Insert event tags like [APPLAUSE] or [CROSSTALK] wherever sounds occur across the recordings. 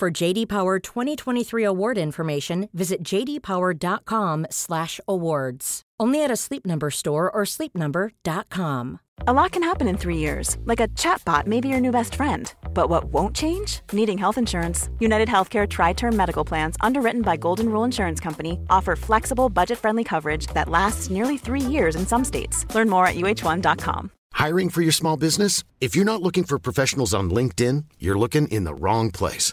For JD Power 2023 award information, visit jdpower.com/awards. Only at a Sleep Number store or sleepnumber.com. A lot can happen in three years, like a chatbot may be your new best friend. But what won't change? Needing health insurance. United Healthcare Tri Term Medical Plans, underwritten by Golden Rule Insurance Company, offer flexible, budget friendly coverage that lasts nearly three years in some states. Learn more at uh1.com. Hiring for your small business? If you're not looking for professionals on LinkedIn, you're looking in the wrong place.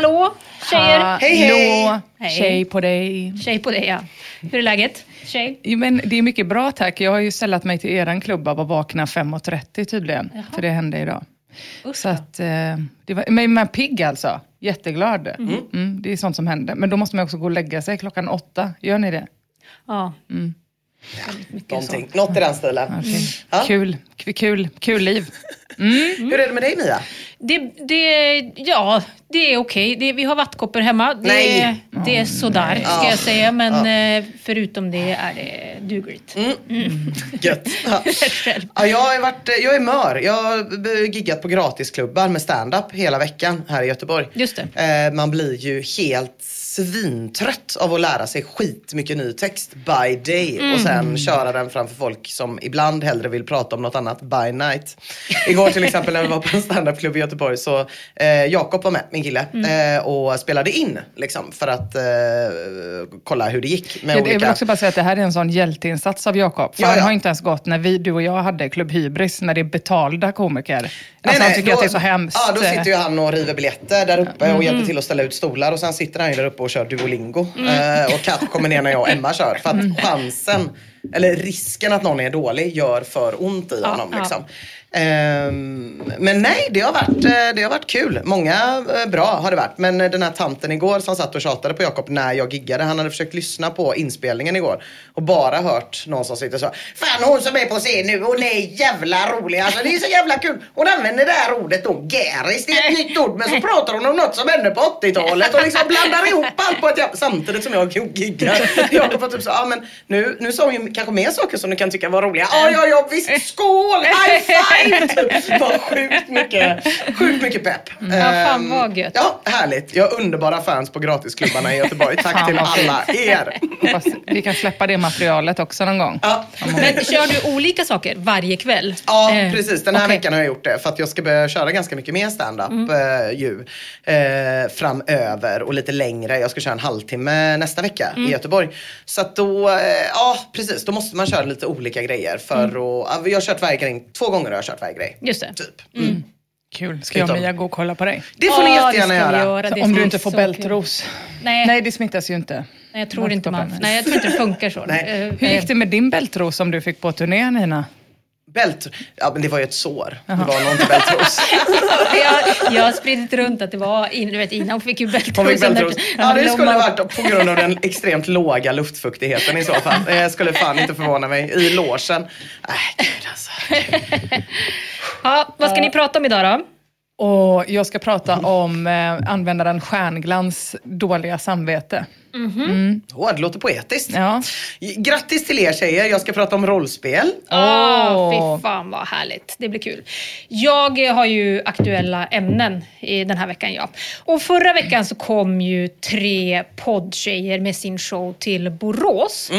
Hallå tjejer! Hej, hej. Hej. tjej på dig. Tjej på dig ja. Hur är läget? Tjej? Jo, men det är mycket bra tack. Jag har ju sällat mig till eran klubb av att vakna 5.30 tydligen. För det hände idag. Usch, Så att, eh, det var, men man är pigg alltså. Jätteglad. Mm, det är sånt som händer. Men då måste man också gå och lägga sig klockan åtta. Gör ni det? Ja. Någonting. Något i den stilen. Ja. Kul, kul, kul liv. Hur är det med dig Mia? Det, det, ja, det är okej. Det, vi har vattkoppor hemma. Det, Nej. det är sådär, ska Ja. jag säga. Men eh, förutom det är det dugligt. [LAUGHS] Gött. Ja. Ja, jag, har varit, jag är mör. Jag har giggat på gratisklubbar med stand-up hela veckan här i Göteborg. Just det. Eh, man blir ju helt svintrött av att lära sig skitmycket ny text by day Mm. och sen köra den framför folk som ibland hellre vill prata om något annat by night. Igår till exempel när vi var på en standupklubb i Göteborg så eh, Jakob var med, min kille, Mm. eh, och spelade in liksom för att eh, kolla hur det gick med Jag vill olika... också bara säga att det här är en sån hjälteinsats av Jakob. För Ja, han ja. har inte ens gått när vi, du och jag hade Klubb Hybris, när det är betalda komiker. alltså han tycker då, att det är så hemskt. Ja, då sitter ju han och river biljetter där uppe Mm. och hjälper till att ställa ut stolar och sen sitter han ju där uppe och kör Duolingo. Mm. Eh, och Kat kommer ner när jag och Emma kör. För att chansen, eller risken att någon är dålig gör för ont i honom. ja. Liksom. Ehm, Ehm, men nej, det har, varit, eh, det har varit kul. Många eh, bra har det varit. Men eh, den här tanten igår som satt och tjatade på Jakob när jag giggade. Han hade försökt lyssna på inspelningen igår. Och bara hört någon som sitter så. Fan hon som är på scen nu, hon är jävla rolig. Alltså det är så jävla kul. Hon använder det här ordet då, gäris. Det är ett nytt ord. Men så pratar hon om något som hände på 80-talet. Och liksom blandar ihop allt på ett jävla... Samtidigt som jag giggar. Jakob var typ så, ja men nu, nu sa hon ju kanske mer saker som du kan tycka var roliga. Ja, ja, ja visst. Skål! High five! Typ. Var sjukt mycket, sjukt mycket pepp. Ja, fan Ehm, vad gött. Ja, härligt. Jag har underbara fans på gratisklubbarna i Göteborg. Tack Fan, till alla er. Hoppas vi kan släppa det materialet också någon gång. Ja. Men kör du olika saker varje kväll? Ja, Eh, precis. Den här okej. veckan har jag gjort det för att jag ska börja köra ganska mycket mer stand-up Mm. eh, ju, eh, framöver och lite längre. Jag ska köra en halvtimme nästa vecka Mm. i Göteborg. Så att då, ja precis, då måste man köra lite olika grejer för Mm. att, ja, jag har kört varje grej, två gånger har jag kört varje grej. Just det. Typ. Mm. Kul. Ska jag och Utom- Mia gå och kolla på dig? Det får ni jättegärna göra. göra. Det om du inte får så bältros. Nej. Nej, det smittas ju inte. Nej, jag tror inte man... Nej, jag tror inte det funkar så. Nej. Eh, Hur gick det med din bältros som du fick på turnén, Nina? Bält, ja men det var ju ett sår. Det var nog inte bältros. [LAUGHS] jag, jag har spridit runt att det var, in, du vet Ina hon fick ju bältros. Hon fick bältros. Ja det skulle Blommar- varit på grund av den extremt låga luftfuktigheten i så fall. Det skulle fan inte förvåna mig. I logen. Äh, gud alltså. [LAUGHS] Ja, vad ska ni prata om idag då? Och jag ska prata om eh, användaren Stjärnglans dåliga samvete. Åh, det låter poetiskt. Ja. Grattis till er tjejer, jag ska prata om rollspel. Ah, Åh. fy fan vad härligt. Det blir kul. Jag har ju aktuella ämnen i den här veckan, ja. Och förra veckan så kom ju tre poddtjejer med sin show till Borås.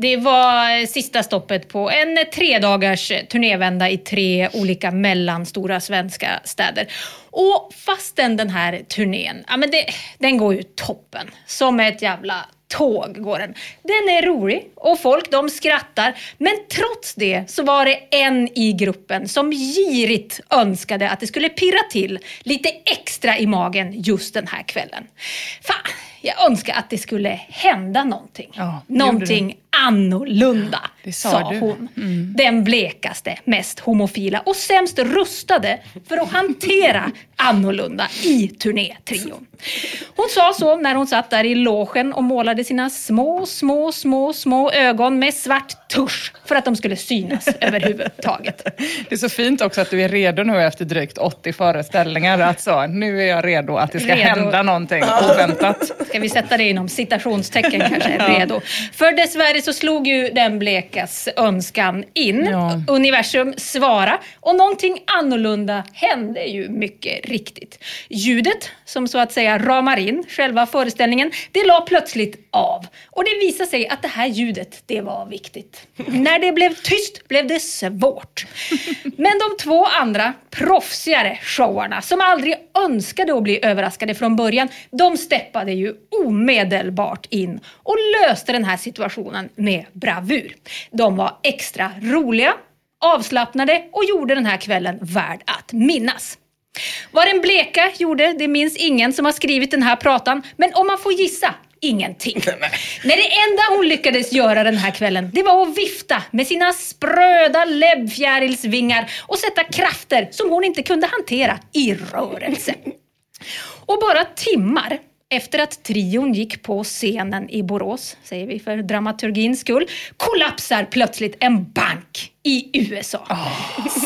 Det var sista stoppet på en tredagars turnévända i tre olika mellanstora svenska städer. Och fastän den här turnén, ja men det, den går ju toppen. Som ett jävla tåg går den. Den är rolig och folk de skrattar. Men trots det så var det en i gruppen som girigt önskade att det skulle pirra till lite extra i magen just den här kvällen. Fan, jag önskar att det skulle hända någonting. Ja, någonting annorlunda, Det sa du. Mm. hon. Den blekaste, mest homofila och sämst rustade för att hantera annorlunda i turnétrion. Hon sa så när hon satt där i logen och målade sina små, små, små, små ögon med svart tusch för att de skulle synas [LAUGHS] överhuvudtaget. Det är så fint också att du är redo nu efter drygt 80 föreställningar. Att så, nu är jag redo att det ska Redo. hända någonting oväntat. Ska vi sätta det inom citationstecken kanske? Redo. För dessvärre så slog ju den blekas önskan in. Ja. Universum svara och någonting annorlunda hände ju mycket riktigt. Ljudet som så att säga ramar in själva föreställningen, det la plötsligt av. Och det visade sig att det här ljudet, det var viktigt. När det blev tyst blev det svårt. Men de två andra proffsigare showarna som aldrig önskade att bli överraskade från början, de steppade ju omedelbart in och löste den här situationen med bravur. De var extra roliga, avslappnade och gjorde den här kvällen värd att minnas. Vad den bleka gjorde, det minns ingen som har skrivit den här pratan, men om man får gissa, ingenting. Nej, det enda hon lyckades göra den här kvällen, det var att vifta med sina spröda läbbfjärilsvingar och sätta krafter som hon inte kunde hantera i rörelse. Och bara timmar efter att trion gick på scenen i Borås, säger vi för dramaturgins skull, kollapsar plötsligt en bank i USA.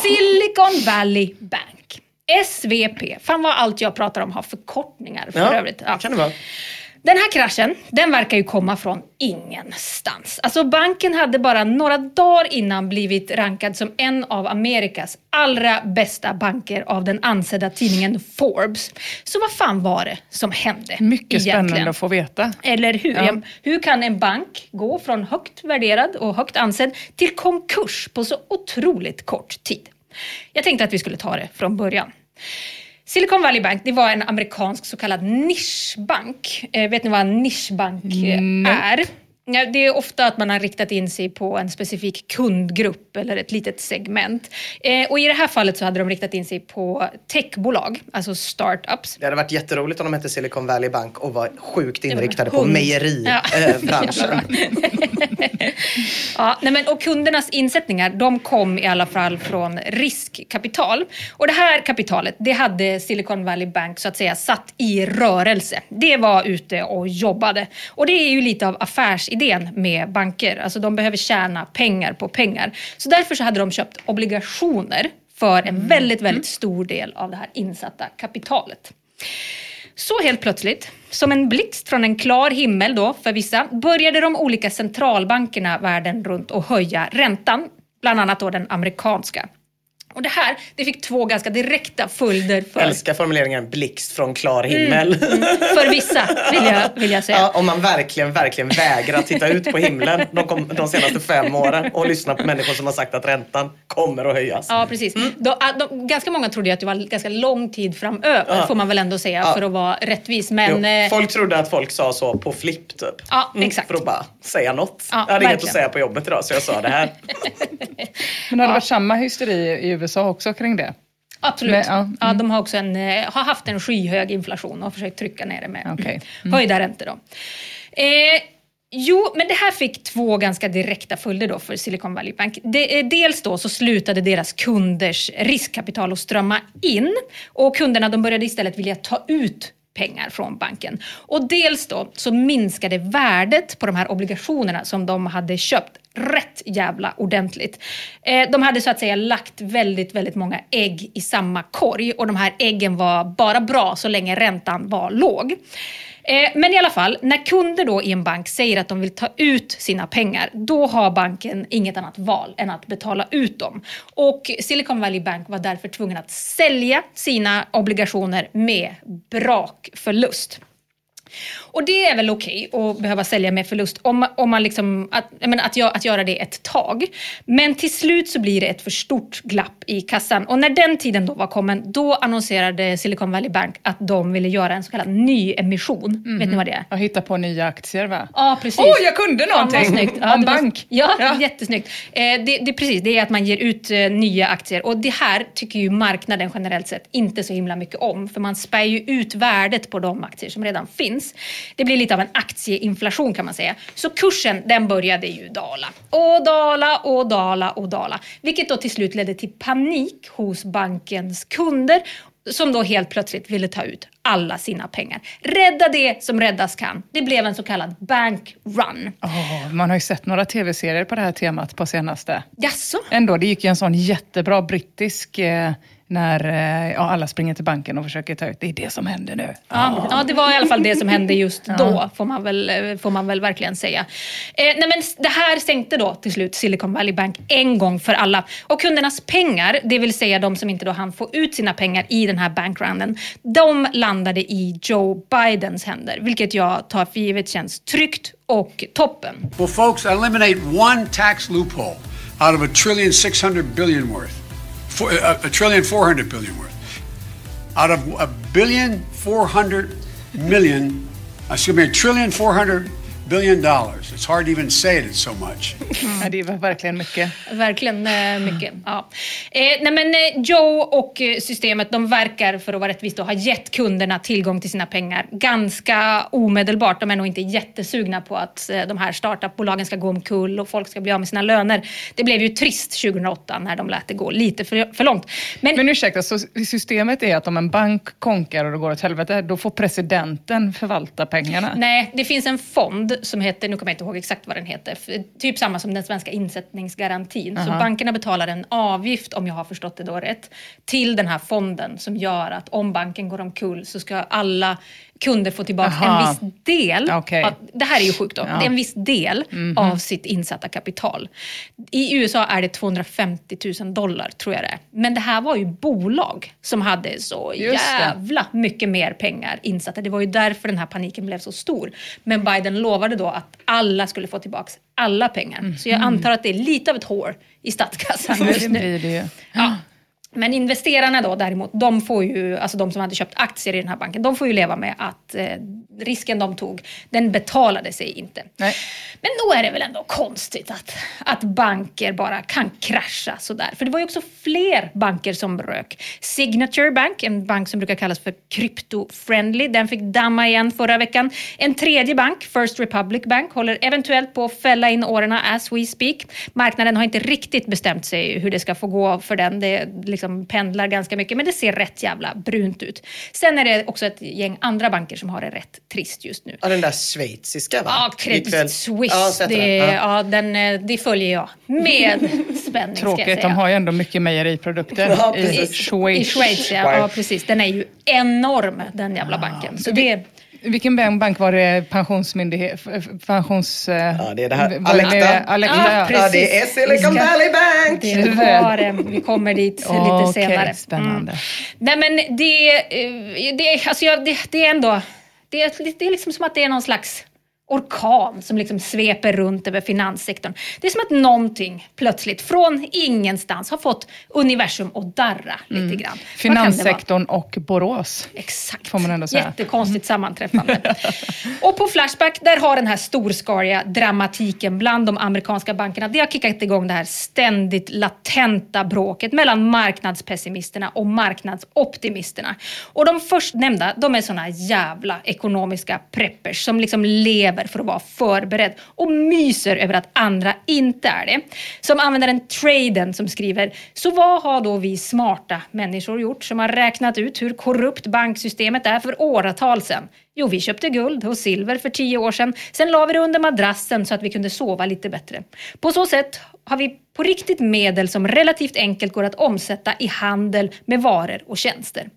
Silicon Valley Bank. SVP. Fan vad allt jag pratar om har förkortningar för Ja, övrigt. Ja. kan det vara. Den här kraschen, den verkar ju komma från ingenstans. Alltså banken hade bara några dagar innan blivit rankad som en av Amerikas allra bästa banker av den ansedda tidningen Forbes. Så vad fan var det som hände Mycket egentligen? spännande att få veta. Eller hur? Ja. Hur kan en bank gå från högt värderad och högt ansedd till konkurs på så otroligt kort tid? Jag tänkte att vi skulle ta det från början. Silicon Valley Bank det var en amerikansk så kallad nischbank. Eh, vet ni vad en nischbank eh, är? Ja, det är ofta att man har riktat in sig på en specifik kundgrupp eller ett litet segment. Eh, och I det här fallet så hade de riktat in sig på techbolag, alltså startups. Det hade varit jätteroligt om de hette Silicon Valley Bank och var sjukt inriktade på. Ja. mejeribranschen. [LAUGHS] Ja, nej men, och kundernas insättningar de kom i alla fall från riskkapital. Och det här kapitalet det hade Silicon Valley Bank så att säga satt i rörelse. Det var ute och jobbade. Och det är ju lite av affärsidén med banker. Alltså de behöver tjäna pengar på pengar. Så därför så hade de köpt obligationer för en väldigt, väldigt stor del av det här insatta kapitalet. Så helt plötsligt, som en blixt från en klar himmel då för vissa, började de olika centralbankerna världen runt att höja räntan, bland annat då den amerikanska. Och det här, det fick två ganska direkta följder för, Älskar formuleringen blixt från klar himmel. för vissa, vill jag, vill jag säga. Ja, om man verkligen, verkligen vägrar titta ut på himlen de, kom, de senaste fem åren och lyssna på människor som har sagt att räntan kommer att höjas. Ja, precis. De, ah, de, ganska många trodde ju att det var ganska lång tid framöver, Ja. får man väl ändå säga, Ja. för att vara rättvis. Jo, Men, eh, folk trodde att folk sa så på flipp typ. Ja, exakt. För att bara säga något. Ja, jag hade inget att verkligen. säga på jobbet idag så jag sa det här. [LAUGHS] Men har det varit samma hysteri i USA också kring det? Absolut. Men, ja, ja, mm. de har också en, eh, har haft en skyhög inflation och har försökt trycka ner det med Okej. höjda räntor. Då. Eh, jo, men det här fick två ganska direkta följder då för Silicon Valley Bank. Eh, dels då så slutade deras kunders riskkapital att strömma in och kunderna de började istället vilja ta ut pengar från banken. Och dels då så minskade värdet på de här obligationerna som de hade köpt rätt jävla ordentligt. Eh, de hade så att säga lagt väldigt, väldigt många ägg i samma korg och de här äggen var bara bra så länge räntan var låg. Eh, men i alla fall, när kunder då i en bank säger att de vill ta ut sina pengar, då har banken inget annat val än att betala ut dem. Och Silicon Valley Bank var därför tvungen att sälja sina obligationer med brak förlust. Och det är väl okej okay att behöva sälja med förlust om, om man liksom, att, menar, att, att göra det ett tag. Men till slut så blir det ett för stort glapp i kassan. Och när den tiden då var kommen, då annonserade Silicon Valley Bank att de ville göra en så kallad nyemission. Mm. Vet ni mhm. vad det är? Att hitta på nya aktier va? Ja, precis. Åh, oh, jag kunde någonting! snyggt. Ja, Om bank. Var, ja, ja, jättesnyggt. Eh, det, det, precis, det är att man ger ut eh, nya aktier. Och det här tycker ju marknaden generellt sett inte så himla mycket om. För man spär ju ut värdet på de aktier som redan finns. Det blir lite av en aktieinflation kan man säga. Så kursen den började ju dala. Och dala och dala och dala. Vilket då till slut ledde till panik hos bankens kunder som då helt plötsligt ville ta ut alla sina pengar. Rädda det som räddas kan. Det blev en så kallad bank run. Oh, man har ju sett några tv-serier på det här temat på senaste. Jaså? Ändå, det gick ju en sån jättebra brittisk eh, när eh, ja, alla springer till banken och försöker ta ut. Det är det som händer nu. Ja, ja det var i alla fall det som hände just då, får, man väl, får man väl verkligen säga. Eh, nej men det här sänkte då till slut Silicon Valley Bank en gång för alla. Och kundernas pengar, det vill säga de som inte då hann få ut sina pengar i den här bankrounden, de landade i Joe Bidens händer, vilket jag tar för givet känns tryggt och toppen. Well folks, eliminate one tax loophole out of a trillion 600 billion worth. Four, a, a trillion four hundred billion worth. Out of a billion four hundred million, excuse me, a trillion four hundred billion dollars. It's hard to even say it, it's so much. [LAUGHS] Ja, det var verkligen mycket. Verkligen eh, mycket. Ja. Eh, nej men eh, Joe och eh, systemet de verkar för att vara rättvist ha gett kunderna tillgång till sina pengar ganska omedelbart. De är nog inte jättesugna på att eh, de här startupbolagen ska gå omkull och folk ska bli av med sina löner. Det blev ju trist 2008 när de lät det gå lite för, för långt. Men, men ursäkta, så systemet är att om en bank konkar och det går åt helvete, då får presidenten förvalta pengarna? Nej, det finns en fond som heter, nu kommer jag inte ihåg exakt vad den heter, typ samma som den svenska insättningsgarantin. Uh -huh. Så bankerna betalar en avgift, om jag har förstått det då rätt, till den här fonden som gör att om banken går omkull så ska alla kunder få tillbaka Aha. en viss del, okay. av, det här är ju sjukt då, ja. en viss del mm -hmm. av sitt insatta kapital. I USA är det 250 000 dollar tror jag det är. Men det här var ju bolag som hade så Just jävla det. mycket mer pengar insatta. Det var ju därför den här paniken blev så stor. Men Biden lovade då att alla skulle få tillbaka alla pengar. Mm. Så jag antar att det är lite av ett hår i statskassan just nu. Det det ja. Men investerarna då däremot, de får ju, alltså de som hade köpt aktier i den här banken, de får ju leva med att eh, risken de tog, den betalade sig inte. Nej. Men då är det väl ändå konstigt att, att banker bara kan krascha sådär. För det var ju också fler banker som rök. Signature Bank, en bank som brukar kallas för crypto-friendly, den fick damma igen förra veckan. En tredje bank, First Republic Bank, håller eventuellt på att fälla in åren as we speak. Marknaden har inte riktigt bestämt sig hur det ska få gå för den. Det liksom pendlar ganska mycket, men det ser rätt jävla brunt ut. Sen är det också ett gäng andra banker som har det rätt trist just nu. Ja, den där schweiziska va? Ja, Credit Suisse. Ja, det, ja. ja. den, eh, det följer jag med [LAUGHS] spänning. Tråkigt, de har ju ändå mycket mejeriprodukter ja, i Schweiz. I Schweiz, ja. ja. precis. Den är ju enorm, den jävla banken. Så det, vilken bank var det? Pensionsmyndighet? Pensions... Ja, det är det här. Alecta. Alecta ja, ja, det är Silicon Valley Bank. Det var det. Vi kommer dit oh, lite senare. Okay, spännande. Mm. Nej men det, eh, det, alltså, det, det är ändå... Det är, det är liksom som att det är någon slags orkan som liksom sveper runt över finanssektorn. Det är som att någonting plötsligt från ingenstans har fått universum att darra mm. lite grann. Finanssektorn och Borås. Exakt. Får man ändå säga. Jättekonstigt sammanträffande. [LAUGHS] och på Flashback, där har den här storskaliga dramatiken bland de amerikanska bankerna, det har kickat igång det här ständigt latenta bråket mellan marknadspessimisterna och marknadsoptimisterna. Och de förstnämnda, de är såna jävla ekonomiska preppers som liksom lever behöver för att vara förberedd och myser över att andra inte är det. Som användaren Traden som skriver, så vad har då vi smarta människor gjort som har räknat ut hur korrupt banksystemet är för åratal sedan? Jo, vi köpte guld och silver för tio år sedan. Sen la vi det under madrassen så att vi kunde sova lite bättre. På så sätt har vi på riktigt medel som relativt enkelt går att omsätta i handel med varor och tjänster.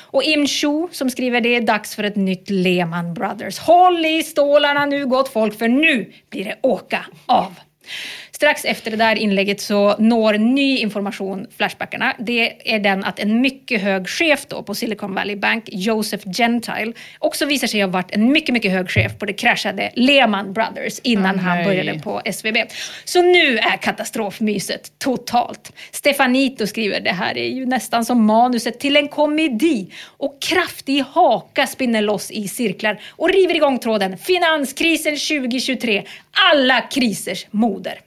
Och Im Chu som skriver det är dags för ett nytt Lehman Brothers. Håll i stålarna nu gott folk för nu blir det åka av. Strax efter det där inlägget så når ny information Flashbackarna. Det är den att en mycket hög chef då på Silicon Valley Bank, Joseph Gentile, också visar sig ha varit en mycket, mycket hög chef på det kraschade Lehman Brothers innan Åh, han började på SVB. Så nu är katastrofmyset totalt. Stefanito skriver, det här är ju nästan som manuset till en komedi. Och kraftig haka spinner loss i cirklar och river igång tråden. Finanskrisen 2023, alla krisers moder.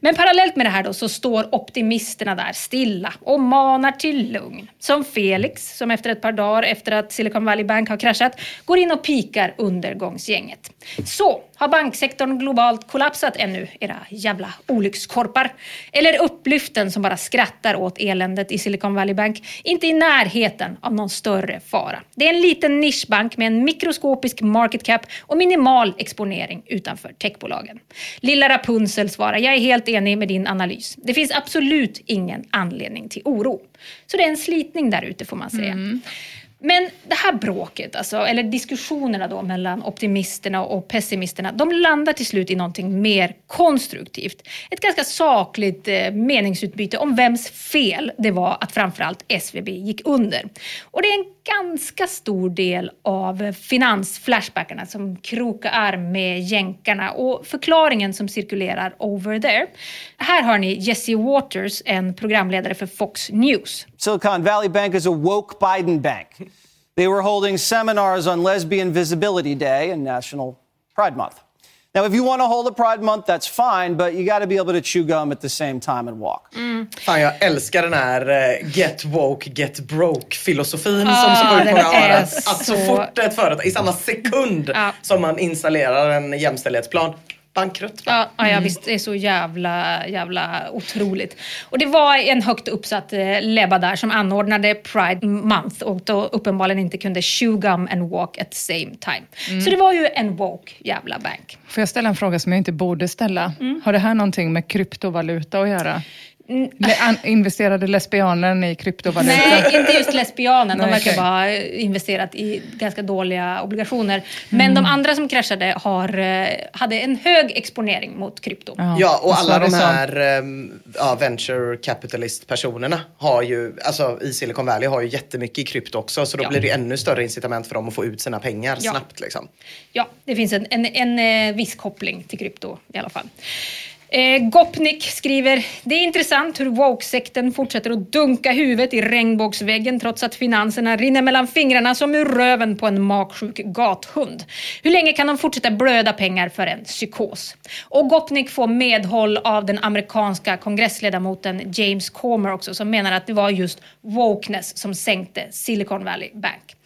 Men parallellt med det här då så står optimisterna där stilla och manar till lugn. Som Felix, som efter ett par dagar efter att Silicon Valley Bank har kraschat, går in och pikar undergångsgänget. Så, har banksektorn globalt kollapsat ännu, era jävla olyckskorpar? Eller upplyften som bara skrattar åt eländet i Silicon Valley Bank, inte i närheten av någon större fara. Det är en liten nischbank med en mikroskopisk market cap och minimal exponering utanför techbolagen. Lilla Rapunzel svarar, jag är helt enig med din analys. Det finns absolut ingen anledning till oro. Så det är en slitning där ute får man säga. Mm. Men det här bråket, alltså, eller diskussionerna då mellan optimisterna och pessimisterna, de landar till slut i någonting mer konstruktivt. Ett ganska sakligt eh, meningsutbyte om vems fel det var att framförallt SVB gick under. Och det är en ganska stor del av finansflashbackarna som krokar arm med jänkarna och förklaringen som cirkulerar over there. Här har ni Jesse Waters, en programledare för Fox News. Silicon Valley Bank is a woke Biden bank. They were holding seminars on Lesbian Visibility Day and National Pride Month. Now, if you want to hold a Pride Month, that's fine, but you got to be able to chew gum at the same time and walk. Fan, jag älskar den här eh, get woke, get broke filosofin Ah, som så många har. Att, att så fort ett företag, i samma sekund Ja. som man installerar en jämställdhetsplan, bankrutt. va? Ja, ja, ja visst. Det är så jävla, jävla otroligt. Och det var en högt uppsatt eh, lebba där som anordnade Pride Month och då uppenbarligen inte kunde chew gum and walk at the same time. Så det var ju en woke jävla bank. Får jag ställa en fråga som jag inte borde ställa? Har det här någonting med kryptovaluta att göra? Le- an- investerade lesbianen i kryptovaluta? Nej, inte just lesbianen. De verkar bara ha investerat i ganska dåliga obligationer. Men de andra som kraschade har, eh, hade en hög exponering mot krypto. Ja, och alla de här ehm, ja, venture capitalist personerna har ju, alltså i Silicon Valley har ju jättemycket i krypto också. Så då Ja. blir det ännu större incitament för dem att få ut sina pengar Ja. snabbt liksom. Ja, det finns en, en, en eh, viss koppling till krypto i alla fall. Eh, Gopnik skriver, det är intressant hur woke-sekten fortsätter att dunka huvudet i regnbågsväggen trots att finanserna rinner mellan fingrarna som ur röven på en magsjuk gathund. Hur länge kan de fortsätta blöda pengar för en psykos? Och Gopnik får medhåll av den amerikanska kongressledamoten James Comer också som menar att det var just wokeness som sänkte Silicon Valley Bank.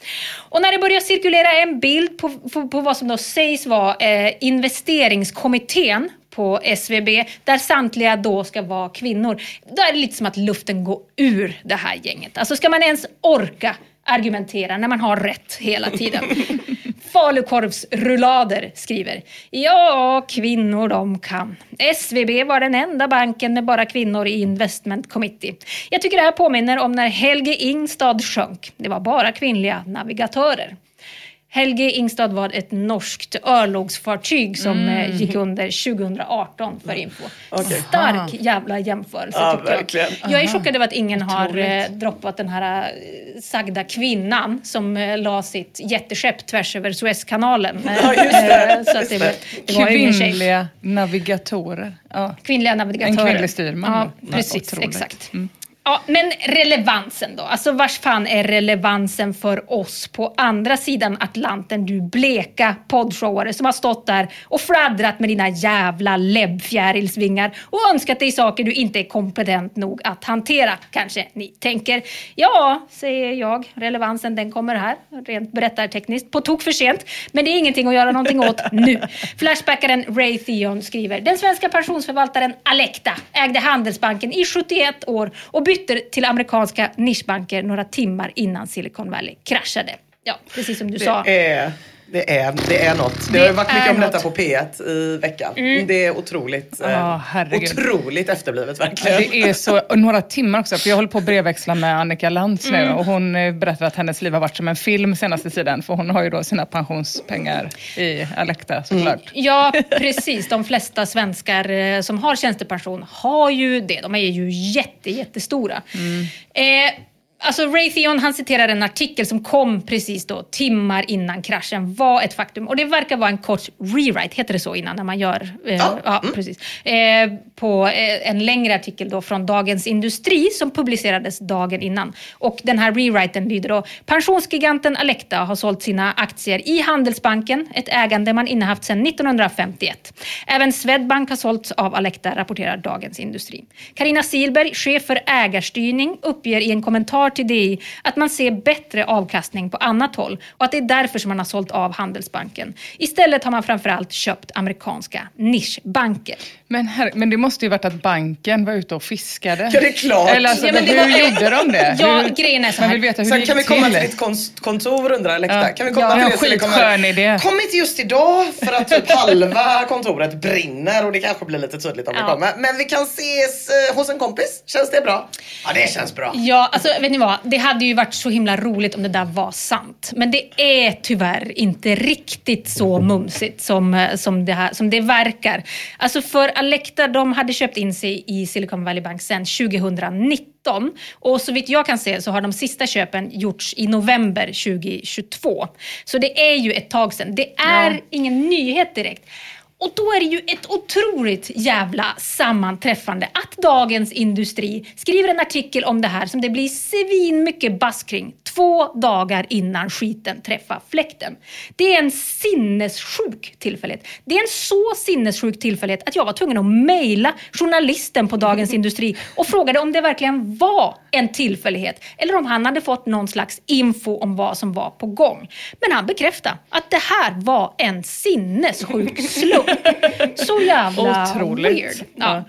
Och när det börjar cirkulera en bild på, på, på vad som då sägs vara eh, investeringskommittén på SVB där samtliga då ska vara kvinnor. Då är det lite som att luften går ur det här gänget. Alltså ska man ens orka argumentera när man har rätt hela tiden? [LAUGHS] Falukorvsrullader skriver. Ja, kvinnor de kan. SVB var den enda banken med bara kvinnor i Investment Committee. Jag tycker det här påminner om när Helge Ingstad sjönk. Det var bara kvinnliga navigatörer. Helge Ingstad var ett norskt örlogsfartyg som eh, gick under 2018 för info. Okej. Stark jävla jämförelse Ja, tycker jag. verkligen. Jag är chockad över att ingen har eh, droppat den här eh, sagda kvinnan som eh, la sitt jätteskepp tvärs över Suezkanalen. [LAUGHS] Ja, just det. Så att det, var- det var. Kvinnliga navigatorer. Ja. Kvinnliga navigatörer. En kvinnlig styrman Ja, precis. Otroligt. Exakt. Ja, men relevansen då? Alltså vars fan är relevansen för oss på andra sidan Atlanten, du bleka poddshoware som har stått där och fladdrat med dina jävla läbbfjärilsvingar och önskat dig saker du inte är kompetent nog att hantera, kanske ni tänker. Ja, säger jag, relevansen den kommer här, rent berättartekniskt, på tok för sent. Men det är ingenting att göra någonting åt [LAUGHS] nu. Flashbackaren Ray Theon skriver, den svenska pensionsförvaltaren Alecta ägde Handelsbanken i 71 år och bytte till amerikanska nischbanker några timmar innan Silicon Valley kraschade. Ja, precis som du sa. Det är Det är, det är något. Det, har Det varit mycket om detta något. på P1 i veckan. Det är otroligt, eh, Ja, herregud. otroligt efterblivet verkligen. Det är så, och några timmar också, för jag håller på att brevväxla med Annika Lantz nu Mm. och hon eh, berättar att hennes liv har varit som en film senaste tiden, för hon har ju då sina pensionspengar i Alecta såklart. Ja, precis. De flesta svenskar eh, som har tjänstepension har ju det. De är ju jätte, jättestora. Eh, Alltså Raytheon han citerar en artikel som kom precis då, timmar innan kraschen var ett faktum. Och det verkar vara en kort rewrite, heter det så innan när man gör... Eh, ja. precis. Eh, på eh, en längre artikel då från Dagens Industri som publicerades dagen innan. Och den här rewriten lyder då Pensionsgiganten Alecta har sålt sina aktier i Handelsbanken, ett ägande man innehaft sedan 1951. Även Swedbank har sålts av Alecta, rapporterar Dagens Industri. Karina Silberg, chef för ägarstyrning, uppger i en kommentar till DI att man ser bättre avkastning på annat håll och att det är därför som man har sålt av Handelsbanken. Istället har man framförallt köpt amerikanska nischbanker. Men, herre, men det måste ju varit att banken var ute och fiskade. Ja, det är klart. Eller alltså, Ja, men hur var- gjorde de det? Ja, hur, grejen är så Man här. vill veta hur Sen det kan vi komma till. ditt kontor undrar Elekta. Ja. Kan vi komma Ja, till en det? vi skitskön idé. Kom inte just idag för att typ halva kontoret brinner och det kanske blir lite tydligt om vi Ja. kommer. Men vi kan ses eh, hos en kompis. Känns det bra? Ja, det känns bra. Ja, alltså vet ni vad? Det hade ju varit så himla roligt om det där var sant. Men det är tyvärr inte riktigt så mumsigt som, eh, som, det, här, som det verkar. Alltså för Alecta, de hade köpt in sig i Silicon Valley Bank sedan 2019. Och så vitt jag kan se så har de sista köpen gjorts i november 2022. Så det är ju ett tag sedan. Det är ingen nyhet direkt. Och då är det ju ett otroligt jävla sammanträffande att Dagens Industri skriver en artikel om det här som det blir svin mycket bass kring två dagar innan skiten träffar fläkten. Det är en sinnessjuk tillfällighet. Det är en så sinnessjuk tillfällighet att jag var tvungen att mejla journalisten på Dagens [LAUGHS] Industri och frågade om det verkligen var en tillfällighet eller om han hade fått någon slags info om vad som var på gång. Men han bekräftade att det här var en sinnessjuk [LAUGHS] slump. [LAUGHS] Så jävla Otroligt. weird. Ja.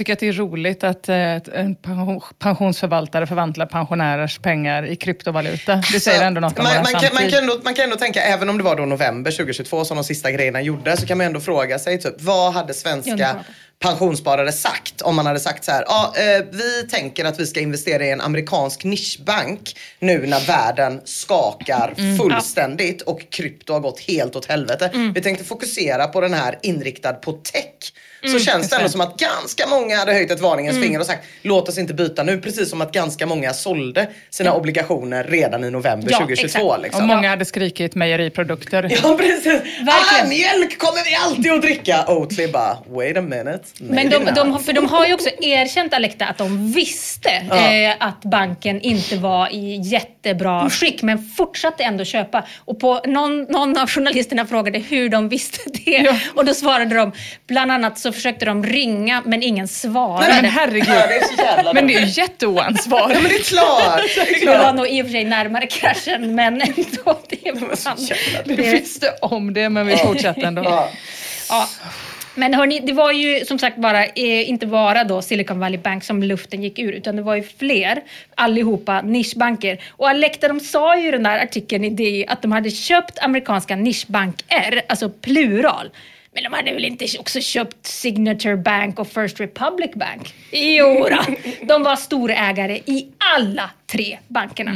Ja. Tycker att det är roligt att eh, en pension- pensionsförvaltare förvandlar pensionärers pengar i kryptovaluta. Det säger ändå något om man, man, kan, man, kan ändå, man kan ändå tänka, även om det var då november 2022 som de sista grejerna gjordes, så kan man ändå fråga sig typ, vad hade svenska pensionssparare sagt om man hade sagt så här, ja, eh, vi tänker att vi ska investera i en amerikansk nischbank nu när världen skakar Mm. fullständigt och krypto har gått helt åt helvete. Vi tänkte fokusera på den här inriktad på tech. Så känns det ändå som att ganska många hade höjt ett varningens finger och sagt låt oss inte byta nu. Precis som att ganska många sålde sina obligationer redan i november Ja, 2022. exakt. Liksom. Och många hade skrikit mejeriprodukter. Ja precis. Verkligen. Ah, mjölk kommer vi alltid att dricka. Oatly bara, wait a minute. Men de, de, för de har ju också erkänt, Alecta, att de visste eh, att banken inte var i jättebra skick, men fortsatte ändå köpa. Och på någon, någon av journalisterna frågade hur de visste det. Och då svarade de, bland annat så försökte de ringa, men ingen svarade. Nej, men herregud. Ja, det är så jävla Men det är ju jätteoansvarigt. Ja men det är klart. Det är det var nog i och för sig närmare kraschen, men ändå. Det var Vi visste om det, men vi fortsatte ändå. Ja. Ja. Men hörni, det var ju som sagt bara, eh, inte bara då Silicon Valley Bank som luften gick ur, utan det var ju fler, allihopa nischbanker. Och Alecta, de sa ju i den där artikeln i DI att de hade köpt amerikanska nischbanker, alltså plural. Men de hade väl inte också köpt Signature Bank och First Republic Bank? Jo då. [LAUGHS] de var storägare i alla tre bankerna.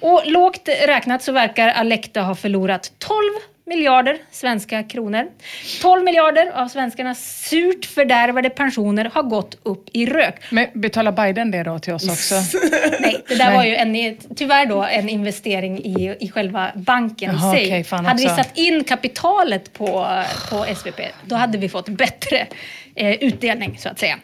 Och lågt räknat så verkar Alecta ha förlorat 12 miljarder svenska kronor. 12 miljarder av svenskarnas surt fördärvade pensioner har gått upp i rök. Men betalar Biden det då till oss också? [LAUGHS] Nej, det där Nej. var ju en, tyvärr då en investering i, i själva banken Jaha, i sig. fan hade vi satt in kapitalet på, på SVP, då hade vi fått bättre eh, utdelning så att säga.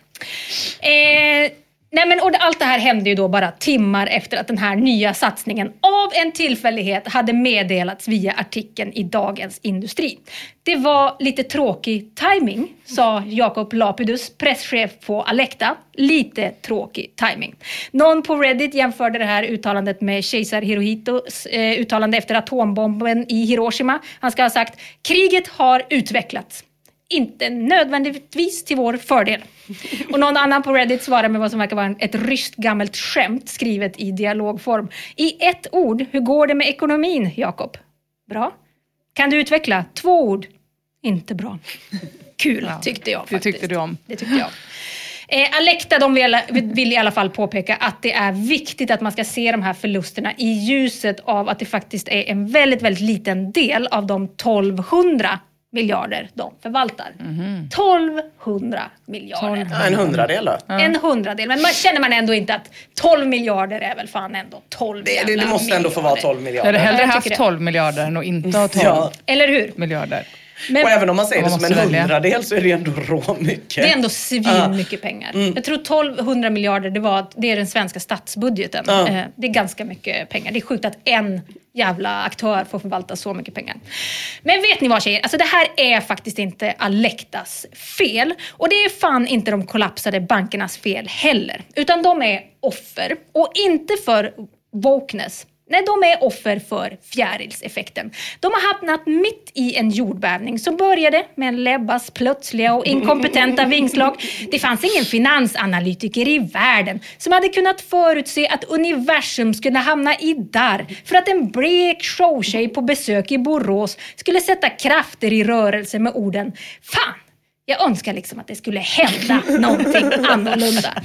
Eh, Nej men, och allt det här hände ju då bara timmar efter att den här nya satsningen av en tillfällighet hade meddelats via artikeln i Dagens Industri. Det var lite tråkig timing, sa Jakob Lapidus, presschef på Alecta. Lite tråkig timing. Någon på Reddit jämförde det här uttalandet med kejsar Hirohitos eh, uttalande efter atombomben i Hiroshima. Han ska ha sagt “Kriget har utvecklats” inte nödvändigtvis till vår fördel. Och någon annan på Reddit svarar med vad som verkar vara ett ryskt gammalt skämt skrivet i dialogform. I ett ord, hur går det med ekonomin, Jakob? Bra? Kan du utveckla? Två ord. Inte bra. Kul Ja, tyckte jag det faktiskt. tyckte du om. Det tyckte jag. Eh, Alecta de vill, vill i alla fall påpeka att det är viktigt att man ska se de här förlusterna i ljuset av att det faktiskt är en väldigt, väldigt liten del av de 1200 miljarder de förvaltar. Mhm. 1200 miljarder. Ja, en hundradel då. En hundradel. Men man känner man ändå inte att 12 miljarder är väl fan ändå 12 Det, det, det måste ändå få vara miljarder. 12 Jag hade miljarder. hellre haft tycker det. 12 miljarder än att inte ha 12 [LAUGHS] Ja. Eller hur? miljarder. Men Och även om man säger det som en välja. hundradel så är det ändå rå mycket. det är ändå svin mycket pengar. Mm. Jag tror 1200 miljarder, det, var, det är den svenska statsbudgeten. Ja. Eh, Det är ganska mycket pengar. Det är sjukt att en jävla aktör får förvalta så mycket pengar. Men vet ni vad tjejer? Alltså det här är faktiskt inte Alectas fel. Och det är fan inte de kollapsade bankernas fel heller. Utan de är offer. Och inte för wokeness. Nej, de är offer för fjärilseffekten. De har hamnat mitt i en jordbävning som började med en Lebbas plötsliga och inkompetenta [LAUGHS] vingslag. Det fanns ingen finansanalytiker i världen som hade kunnat förutse att universum skulle hamna i darr för att en blek showtjej på besök i Borås skulle sätta krafter i rörelse med orden Fan! Jag önskar liksom att det skulle hända någonting [LAUGHS] annorlunda.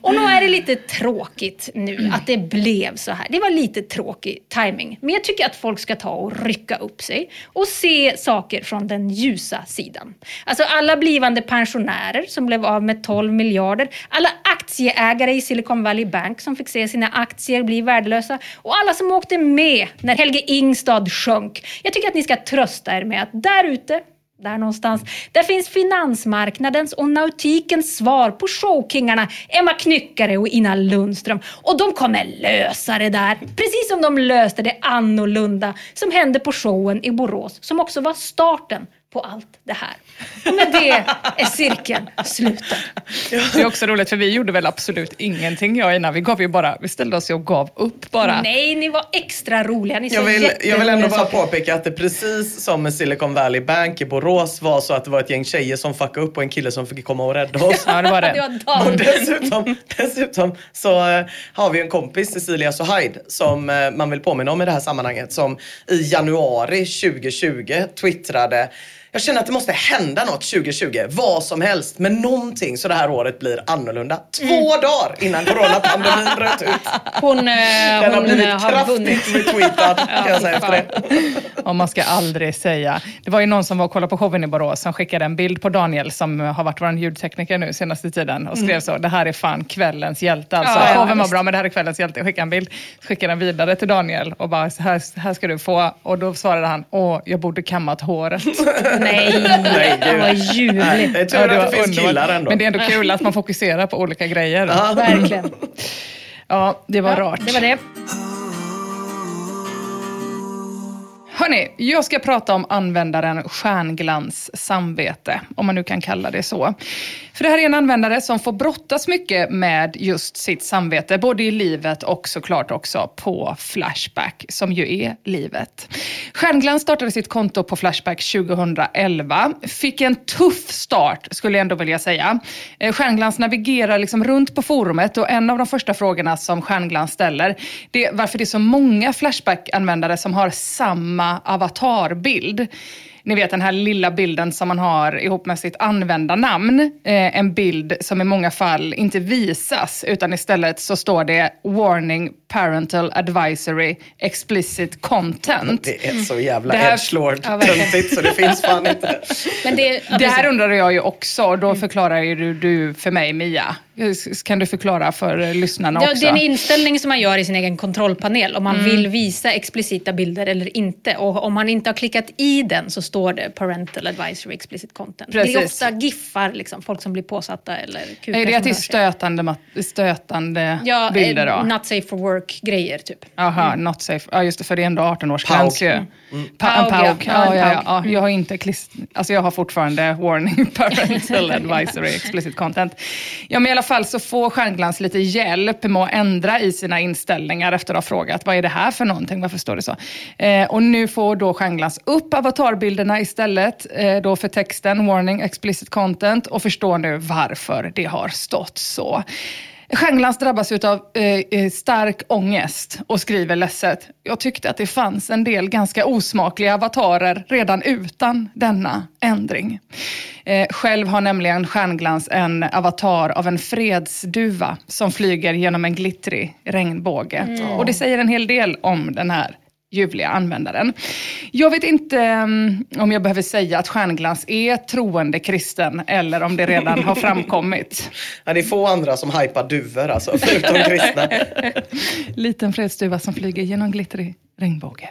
Och nu är det lite tråkigt nu att det blev så här. Det var lite tråkig timing. Men jag tycker att folk ska ta och rycka upp sig och se saker från den ljusa sidan. Alltså alla blivande pensionärer som blev av med 12 miljarder, alla aktieägare i Silicon Valley Bank som fick se sina aktier bli värdelösa och alla som åkte med när Helge Ingstad sjönk. Jag tycker att ni ska trösta er med att där ute där någonstans. Där finns finansmarknadens och nautikens svar på showkingarna Emma Knyckare och Ina Lundström. Och de kommer lösa det där. Precis som de löste det annorlunda som hände på showen i Borås. Som också var starten på allt det här. Och med det är cirkeln sluten. Det är också roligt för vi gjorde väl absolut ingenting jag och Ina. Vi, gav ju bara, vi ställde oss och gav upp bara. Nej, ni var extra roliga. Ni Jag vill, jag vill ändå bara saker. påpeka att det precis som med Silicon Valley Bank i Borås var så att det var ett gäng tjejer som fuckade upp och en kille som fick komma och rädda oss. Ja, det var Det det. var Och dessutom, dessutom så eh, har vi en kompis, Cecilia Sohaid, som eh, man vill påminna om i det här sammanhanget, som i januari 2020 twittrade jag känner att det måste hända något 2020, vad som helst, men någonting så det här året blir annorlunda. Två Mm. dagar innan coronapandemin [LAUGHS] bröt ut. Hon, eh, Den har hon blivit eh, har vunnit. kraftigt retweetad [LAUGHS] kan jag säga efter det. Och man ska aldrig säga. Det var ju någon som var och kollade på showen i Borås som skickade en bild på Daniel som har varit vår ljudtekniker nu senaste tiden och skrev så, det här är fan kvällens hjälte alltså. Ja, ja, showen var visst. bra men det här är kvällens hjälte. Skickade en bild, skickade den vidare till Daniel och bara, här, här ska du få. Och då svarade han, åh, jag borde kammat håret. [LAUGHS] Nej, Nej, det gud. var Nej, ljuvligt. det är tur Ja, att det finns killar ändå. Men det är ändå kul att man fokuserar på olika grejer. Ja, Verkligen. det var [LAUGHS] Ja, rart. det var det. Hörni, jag ska prata om användaren Stjärnglans samvete, om man nu kan kalla det så. För det här är en användare som får brottas mycket med just sitt samvete, både i livet och såklart också på Flashback, som ju är livet. Stjärnglans startade sitt konto på Flashback 2011, fick en tuff start skulle jag ändå vilja säga. Eh, stjärnglans navigerar liksom runt på forumet och en av de första frågorna som Stjärnglans ställer, det är varför det är så många Flashback-användare som har samma avatarbild. Ni vet den här lilla bilden som man har ihop med sitt användarnamn. Eh, en bild som i många fall inte visas utan istället så står det “Warning Parental Advisory Explicit Content”. Det är så jävla Det här- edgelord Ja, töntigt så det finns fan inte. [LAUGHS] Men det, ja, Det här undrar jag ju också och då förklarar ju du, du för mig Mia. Kan du förklara för lyssnarna Ja, också? det är en inställning som man gör i sin egen kontrollpanel om man Mm. vill visa explicita bilder eller inte. Och om man inte har klickat i den så står det parental advisory explicit content. Det är Precis. ofta giffar, liksom, folk som blir påsatta eller kukar är det att det är stötande, stötande Ja, bilder eh, då? not safe for work-grejer typ. Jaha, not safe. Ja, just det, för det är ändå 18-årsgräns ju. Paug. Pa- Paug, ja. paug. Ja, Ja, ja. Jag har inte klist- alltså jag har fortfarande warning [LAUGHS] parental advisory explicit content. Ja, men i alla fall så får Stjärnglans lite hjälp med att ändra i sina inställningar efter att ha frågat vad är det här för någonting, varför står det så? Eh, och nu får då Stjärnglans upp avatarbilderna istället eh, då för texten warning explicit content och förstår nu varför det har stått så. Stjärnglans drabbas av eh, stark ångest och skriver ledset. Jag tyckte att det fanns en del ganska osmakliga avatarer redan utan denna ändring. Eh, själv har nämligen Stjärnglans en avatar av en fredsduva som flyger genom en glittrig regnbåge. Mm. Och det säger en hel del om den här ljuvliga användaren. Jag vet inte um, om jag behöver säga att Stjärnglans är troende kristen eller om det redan har framkommit. [LAUGHS] Ja, det är få andra som hypar duvor alltså, förutom kristna. [LAUGHS] Liten fredsduva som flyger genom glittrig regnbåge.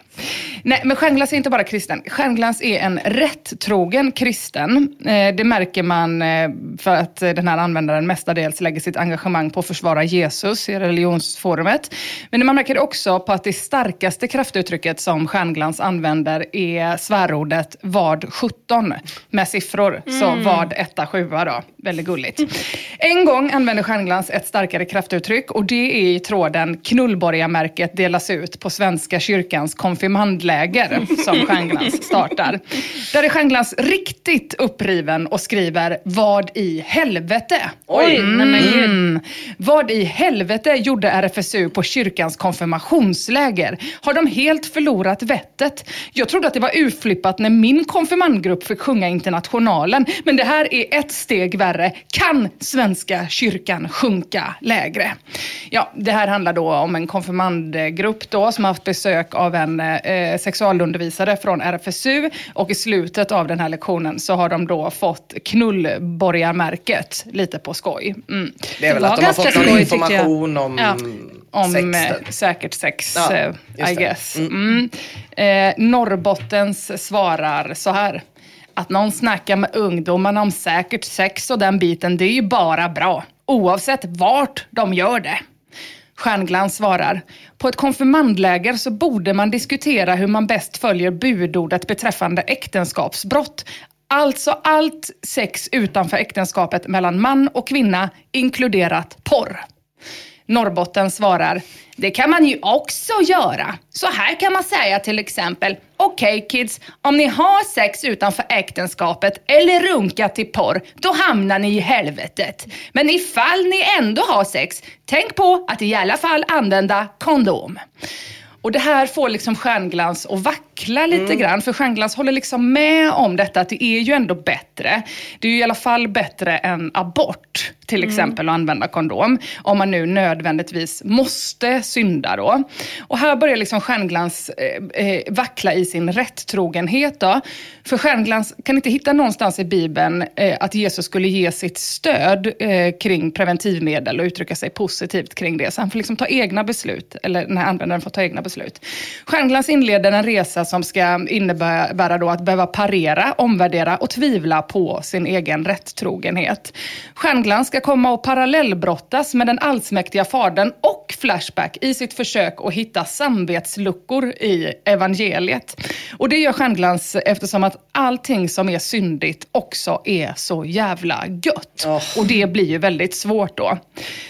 Nej, men stjärnglans är inte bara kristen. Stjärnglans är en rättrogen kristen. Eh, det märker man eh, för att den här användaren mestadels lägger sitt engagemang på att försvara Jesus i religionsforumet. Men man märker också på att det starkaste kraftuttrycket som Stjärnglans använder är svärordet vad 17 med siffror. Mm. Så vad 1 7 då. Väldigt gulligt. En gång använde Stjärnglans ett starkare kraftuttryck och det är i tråden knullborgarmärket delas ut på Svenska kyrkans konfirmandläger som Stjärnglans startar. Där är Stjärnglans riktigt uppriven och skriver Vad i helvete? Oj, mm. nej men Vad i helvete gjorde RFSU på kyrkans konfirmationsläger? Har de helt förlorat vettet? Jag trodde att det var urflippat när min konfirmandgrupp fick sjunga Internationalen. Men det här är ett steg värre. Kan Svenska kyrkan sjunka lägre? Ja, det här handlar då om en konfirmandgrupp då som har haft besök av en eh, sexualundervisare från RFSU och i slutet av den här lektionen så har de då fått knullborgarmärket lite på skoj. Mm. Det är väl det att de har fått någon information om ja. Om sex, säkert sex, ja, eh, I guess. Mm. Mm. Eh, Norrbottens svarar så här. Att någon snackar med ungdomarna om säkert sex och den biten, det är ju bara bra. Oavsett vart de gör det. Stjärnglans svarar, på ett konfirmandläger så borde man diskutera hur man bäst följer budordet beträffande äktenskapsbrott. Alltså allt sex utanför äktenskapet mellan man och kvinna, inkluderat porr. Norrbotten svarar, det kan man ju också göra. Så här kan man säga till exempel, okej okay, kids, om ni har sex utanför äktenskapet eller runkat till porr, då hamnar ni i helvetet. Men ifall ni ändå har sex, tänk på att i alla fall använda kondom. Och det här får liksom stjärnglans och vackert vackla lite mm. grann. För stjärnglans håller liksom med om detta, att det är ju ändå bättre. Det är ju i alla fall bättre än abort till mm. exempel mm. att använda kondom. Om man nu nödvändigtvis måste synda då. Och här börjar liksom stjärnglans eh, eh, vackla i sin rättrogenhet då. För stjärnglans kan inte hitta någonstans i Bibeln eh, att Jesus skulle ge sitt stöd eh, kring preventivmedel och uttrycka sig positivt kring det. Så han får liksom ta egna beslut, eller den här användaren får ta egna beslut. Stjärnglans inleder en resa som ska innebära då att behöva parera, omvärdera och tvivla på sin egen rättrogenhet. Stjärnglans ska komma och parallellbrottas med den allsmäktiga fadern och Flashback i sitt försök att hitta samvetsluckor i evangeliet. Och det gör Stjärnglans eftersom att allting som är syndigt också är så jävla gött. Oh. Och det blir ju väldigt svårt då.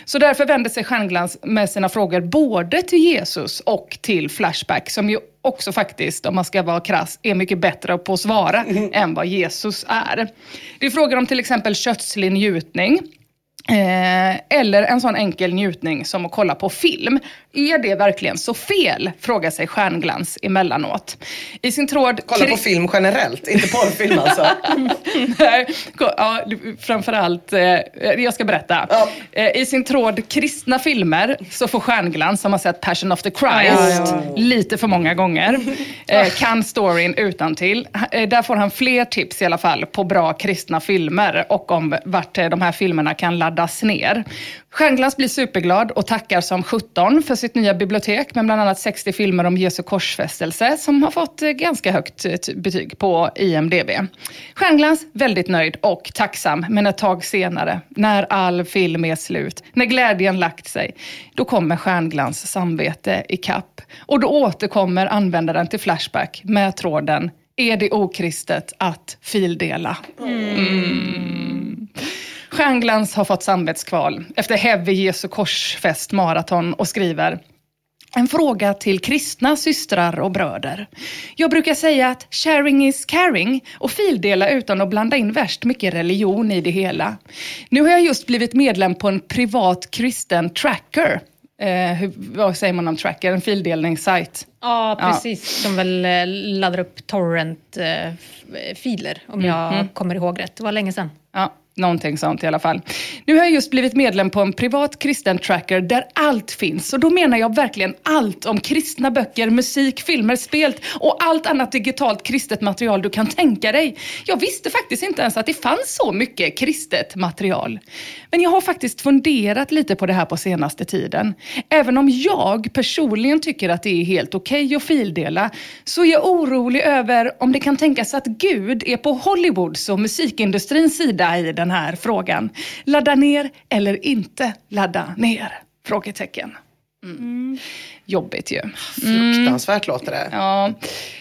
Så därför vänder sig Stjärnglans med sina frågor både till Jesus och till Flashback som ju också faktiskt, om man ska vara krass, är mycket bättre på att svara mm. än vad Jesus är. Det är frågor om till exempel kötslig njutning. Eh, eller en sån enkel njutning som att kolla på film. Är det verkligen så fel? Frågar sig Stjärnglans emellanåt. I sin tråd... Kolla på film generellt, inte porrfilm [LAUGHS] alltså? Nej, ja, framförallt, eh, jag ska berätta. Ja. Eh, I sin tråd kristna filmer så får Stjärnglans, som har sett Passion of the Christ ja, lite för många gånger, [LAUGHS] eh, kan storyn utan till. Eh, där får han fler tips i alla fall på bra kristna filmer och om vart de här filmerna kan ladda laddas ner. Stjärnglans blir superglad och tackar som 17 för sitt nya bibliotek med bland annat 60 filmer om Jesu korsfästelse som har fått eh, ganska högt eh, betyg på IMDB. Stjärnglans väldigt nöjd och tacksam, men ett tag senare, när all film är slut, när glädjen lagt sig, då kommer Stjärnglans samvete i kapp. Och då återkommer användaren till Flashback med tråden är det okristet att fildela? Mm. Stjärnglans har fått samvetskval efter Heavy Jesu korsfest maraton och skriver En fråga till kristna systrar och bröder. Jag brukar säga att sharing is caring och fildela utan att blanda in värst mycket religion i det hela. Nu har jag just blivit medlem på en privat kristen tracker. Eh, hur, vad säger man om tracker? En fildelningssajt. Ja, precis. Som väl eh, laddar upp torrent-filer, om jag kommer ihåg rätt. Det var länge sedan. Ja, någonting sånt i alla fall. Nu har jag just blivit medlem på en privat kristen tracker där allt finns. Och då menar jag verkligen allt om kristna böcker, musik, filmer, spel och allt annat digitalt kristet material du kan tänka dig. Jag visste faktiskt inte ens att det fanns så mycket kristet material. Men jag har faktiskt funderat lite på det här på senaste tiden. Även om jag personligen tycker att det är helt okej okay att fildela så är jag orolig över om det kan tänkas att Gud är på Hollywoods och musikindustrins sida i den här frågan. Ladda ner eller inte ladda ner? Frågetecken. Mm. Jobbigt ju. Fruktansvärt låter det. Ja.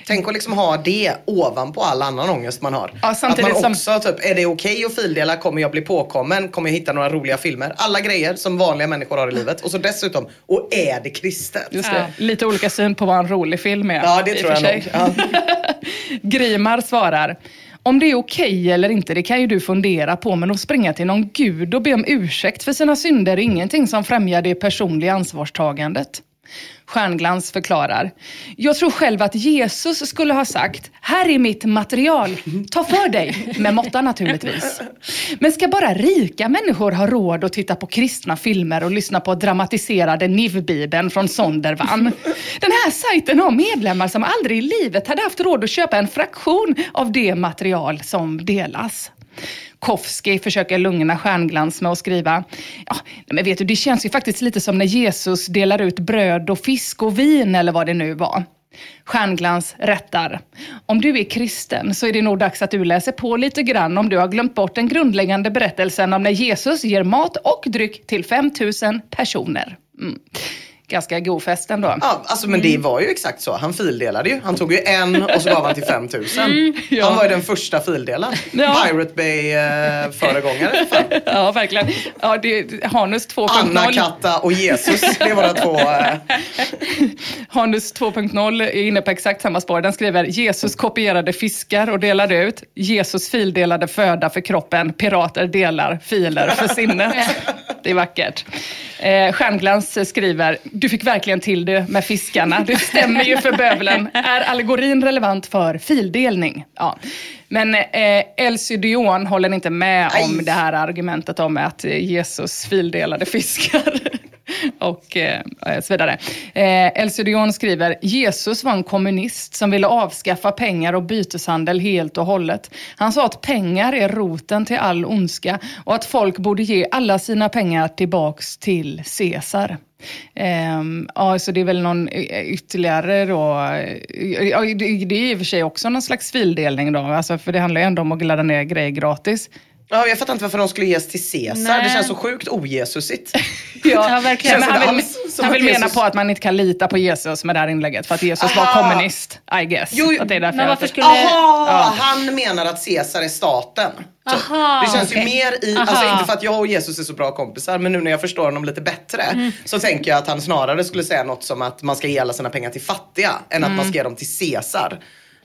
Tänk att liksom ha det ovanpå all annan ångest man har. Ja, att man som- också, typ, är det okej att fildela? Kommer jag bli påkommen? Kommer jag hitta några roliga filmer? Alla grejer som vanliga människor har i livet. Och så dessutom, och är det kristet? Just det. Lite olika syn på vad en rolig film är. Ja, det tror jag nog. Ja. [LAUGHS] Grimar svarar. Om det är okej eller inte, det kan ju du fundera på, men att springa till någon gud och be om ursäkt för sina synder är ingenting som främjar det personliga ansvarstagandet. Stjärnglans förklarar. Jag tror själv att Jesus skulle ha sagt, här är mitt material, ta för dig, med måtta naturligtvis. Men ska bara rika människor ha råd att titta på kristna filmer och lyssna på dramatiserade NIV-bibeln från Sondervan? Den här sajten har medlemmar som aldrig i livet hade haft råd att köpa en fraktion av det material som delas. Kofsky försöker lugna Stjärnglans med att skriva, ja, men vet du, det känns ju faktiskt lite som när Jesus delar ut bröd och fisk och vin eller vad det nu var. Stjärnglans rättar. Om du är kristen så är det nog dags att du läser på lite grann om du har glömt bort den grundläggande berättelsen om när Jesus ger mat och dryck till 5000 personer. Mm. Ganska god fest ändå. Ja, alltså, men det var ju exakt så. Han fildelade ju. Han tog ju en och så gav han till 5000. ja. Han var ju den första fildelaren. Ja. Pirate Bay eh. [LAUGHS] Ja, verkligen. Ja, det, Hanus 2.0. Anna, Katta och Jesus. Det är våra två. Eh, [LAUGHS] Hanus 2.0 är inne på exakt samma spår. Den skriver Jesus kopierade fiskar och delade ut. Jesus fildelade föda för kroppen. Pirater delar filer för sinnet. [LAUGHS] Det är vackert. Eh, Stjärnglans skriver, du fick verkligen till det med fiskarna. Det stämmer ju för bövelen. Är allegorin relevant för fildelning? Ja. Men eh, Elsie Dion håller inte med om Aj. det här argumentet om att eh, Jesus fildelade fiskar. [LAUGHS] och eh, så vidare. Eh, Dion skriver, Jesus var en kommunist som ville avskaffa pengar och byteshandel helt och hållet. Han sa att pengar är roten till all ondska och att folk borde ge alla sina pengar tillbaks till Caesar. Ehm, ja, så det är väl någon ytterligare då, ja, det, det är i och för sig också någon slags fildelning då, alltså, för det handlar ju ändå om att ladda ner grejer gratis ja, jag fattar inte varför de skulle ges till Caesar. Nej. Det känns så sjukt ojesusigt. [LAUGHS] Ja, verkligen. Men Känns han vill, han att vill mena Jesus- på att man inte kan lita på Jesus med det här inlägget för att Jesus var Aha. kommunist, I guess. Jo, att det är därför Men varför skulle... Jaha, han menar att Caesar är staten. Aha, det känns okej. ju mer i, Aha. alltså inte för att jag och Jesus är så bra kompisar, men nu när jag förstår honom lite bättre Mm. så tänker jag att han snarare skulle säga något som att man ska ge alla sina pengar till fattiga än att man ska ge dem till Caesar.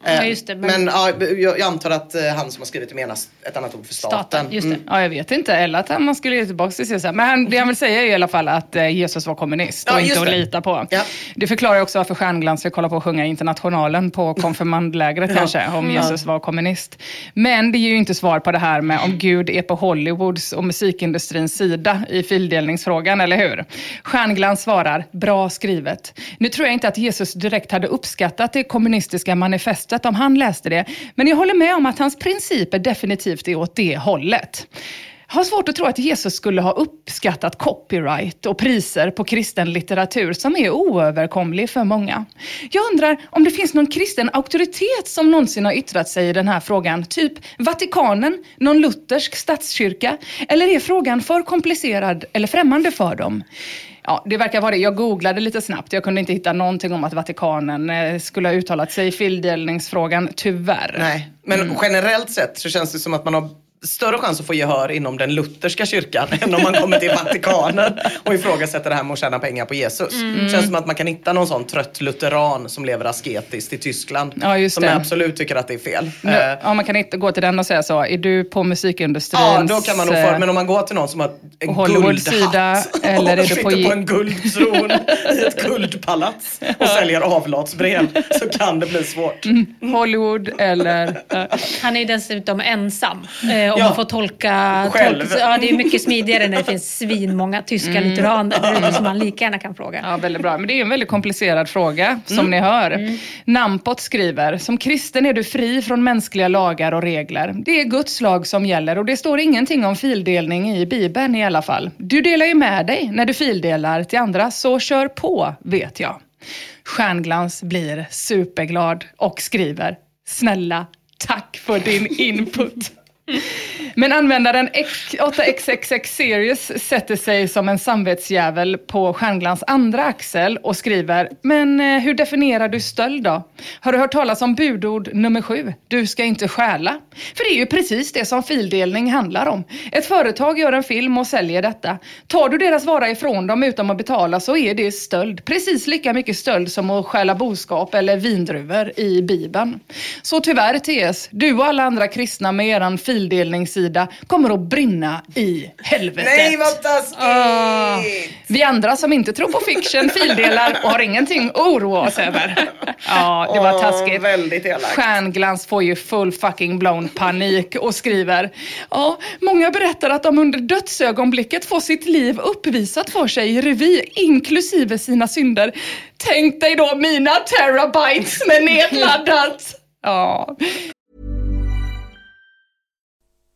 Eh. Ja, just det, men men- ja, jag, antar att eh, han som har skrivit det menar ett annat ord för staten. Staten, just det. Mm. Ja, jag vet inte. Eller att han- man skulle ge tillbaka till Caesar. Men han, det han vill säga är i alla fall att eh, Jesus var kommunist Ja, och just inte att det. lita på. Ja. Det förklarar också varför Stjärnglans fick kolla på att sjunga Internationalen på [LAUGHS] konfirmandlägret kanske, om Jesus var kommunist. Men det ger ju inte svar på det här med om Gud är på Hollywoods och musikindustrins sida i fildelningsfrågan, eller hur? Stjärnglans svarar, bra skrivet. Nu tror jag inte att Jesus direkt hade uppskattat det kommunistiska manifestet om han läste det, men jag håller med om att hans principer definitivt är åt det hållet. Jag har svårt att tro att Jesus skulle ha uppskattat copyright och priser på kristen litteratur som är oöverkomlig för många. Jag undrar om det finns någon kristen auktoritet som någonsin har yttrat sig i den här frågan, typ Vatikanen, någon luthersk statskyrka, eller är frågan för komplicerad eller främmande för dem? Ja, det verkar vara det. Jag googlade lite snabbt. Jag kunde inte hitta någonting om att Vatikanen eh, skulle ha uttalat sig i fildelningsfrågan, tyvärr. Nej, men Mm. generellt sett så känns det som att man har större chans att få gehör inom den lutherska kyrkan [LAUGHS] än om man kommer till Vatikanen och ifrågasätter det här med att tjäna pengar på Jesus. Mm. Känns som att man kan hitta någon sån trött lutheran som lever asketiskt i Tyskland. Ja, just som det. absolut tycker att det är fel. Nu, Eh, ja, man kan inte gå till den och säga så. Är du på musikindustrins... Ja, då kan man nog få eh, Men om man går till någon som har en guldhatt [LAUGHS] eller är och du på- sitter på en guldtron i ett guldpalats och säljer avlatsbrev så kan det bli svårt. Mm. Hollywood eller... eh, Han är dessutom ensam. Om Ja. man får tolka... Själv. Tolka, ja, det är mycket smidigare när det finns svinmånga tyska Mm. lutheraner som man lika gärna kan fråga. Ja, väldigt bra. Men det är en väldigt komplicerad fråga, som Mm. ni hör. Nampot skriver, som kristen är du fri från mänskliga lagar och regler. Det är Guds lag som gäller och det står ingenting om fildelning i Bibeln i alla fall. Du delar ju med dig när du fildelar till andra, så kör på, vet jag. Stjärnglans blir superglad och skriver, snälla, tack för din input. [LAUGHS] Men användaren 8xxx Series sätter sig som en samvetsjävel på Stjärnglans andra axel och skriver Men eh, hur definierar du stöld då? Har du hört talas om budord nummer sju? Du ska inte stjäla. För det är ju precis det som fildelning handlar om. Ett företag gör en film och säljer detta. Tar du deras vara ifrån dem utan att betala så är det stöld. Precis lika mycket stöld som att stjäla boskap eller vindruvor i Bibeln. Så tyvärr TS, du och alla andra kristna med eran fildelningssida kommer att brinna i helvetet. Nej vad taskigt! Ah. Vi andra som inte tror på fiction [LAUGHS] fildelar och har ingenting att oroa oss över. Ja, det var taskigt. väldigt elakt. Stjärnglans får ju full fucking blown panik och skriver Ja, många berättar att de under dödsögonblicket får sitt liv uppvisat för sig i revy, inklusive sina synder. Tänk dig då mina terabytes med nedladdat. Ja.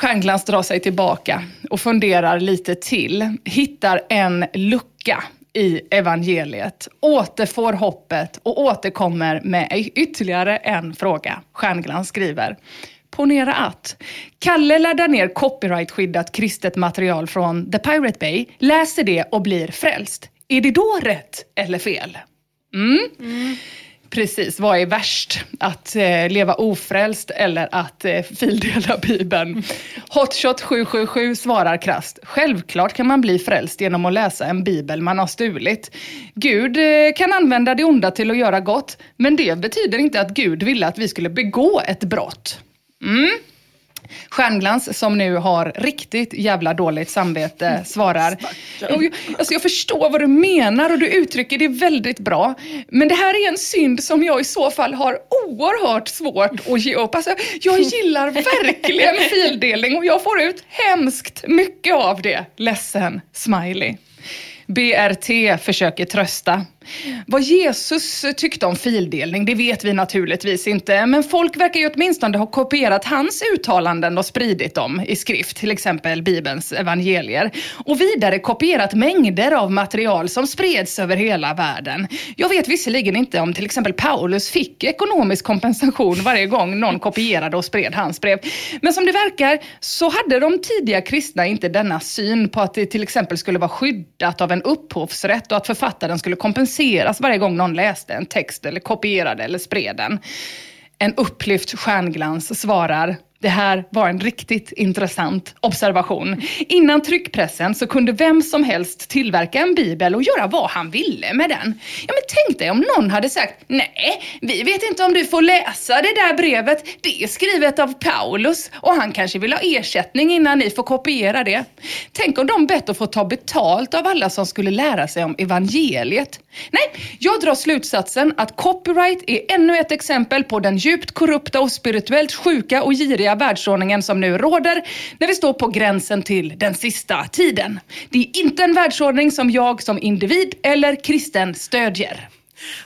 Stjärnglans drar sig tillbaka och funderar lite till. Hittar en lucka i evangeliet, återfår hoppet och återkommer med ytterligare en fråga. Stjärnglans skriver. Ponera att Kalle laddar ner copyrightskyddat kristet material från The Pirate Bay, läser det och blir frälst. Är det då rätt eller fel? Mm. mm. Precis, vad är värst? Att eh, leva ofrälst eller att eh, fildela Bibeln? Hotshot 777 svarar krasst. Självklart kan man bli frälst genom att läsa en bibel man har stulit. Gud eh, kan använda det onda till att göra gott, men det betyder inte att Gud ville att vi skulle begå ett brott. Mm. Stjärnglans, som nu har riktigt jävla dåligt samvete, svarar. Jo, alltså jag förstår vad du menar och du uttrycker det väldigt bra. Men det här är en synd som jag i så fall har oerhört svårt att ge upp. Alltså, jag gillar verkligen [LAUGHS] fildelning och jag får ut hemskt mycket av det. Ledsen, smiley. BRT försöker trösta. Vad Jesus tyckte om fildelning, det vet vi naturligtvis inte. Men folk verkar ju åtminstone ha kopierat hans uttalanden och spridit dem i skrift, till exempel Bibelns evangelier. Och vidare kopierat mängder av material som spreds över hela världen. Jag vet visserligen inte om till exempel Paulus fick ekonomisk kompensation varje gång någon kopierade och spred hans brev. Men som det verkar så hade de tidiga kristna inte denna syn på att det till exempel skulle vara skyddat av en upphovsrätt och att författaren skulle kompenseras Alltså varje gång någon läste en text eller kopierade eller spred den. En upplyft stjärnglans svarar det här var en riktigt intressant observation. Innan tryckpressen så kunde vem som helst tillverka en bibel och göra vad han ville med den. Ja men tänk dig om någon hade sagt, nej, vi vet inte om du får läsa det där brevet. Det är skrivet av Paulus och han kanske vill ha ersättning innan ni får kopiera det. Tänk om de bett att få ta betalt av alla som skulle lära sig om evangeliet. Nej, jag drar slutsatsen att copyright är ännu ett exempel på den djupt korrupta och spirituellt sjuka och giriga världsordningen som nu råder när vi står på gränsen till den sista tiden. Det är inte en världsordning som jag som individ eller kristen stödjer.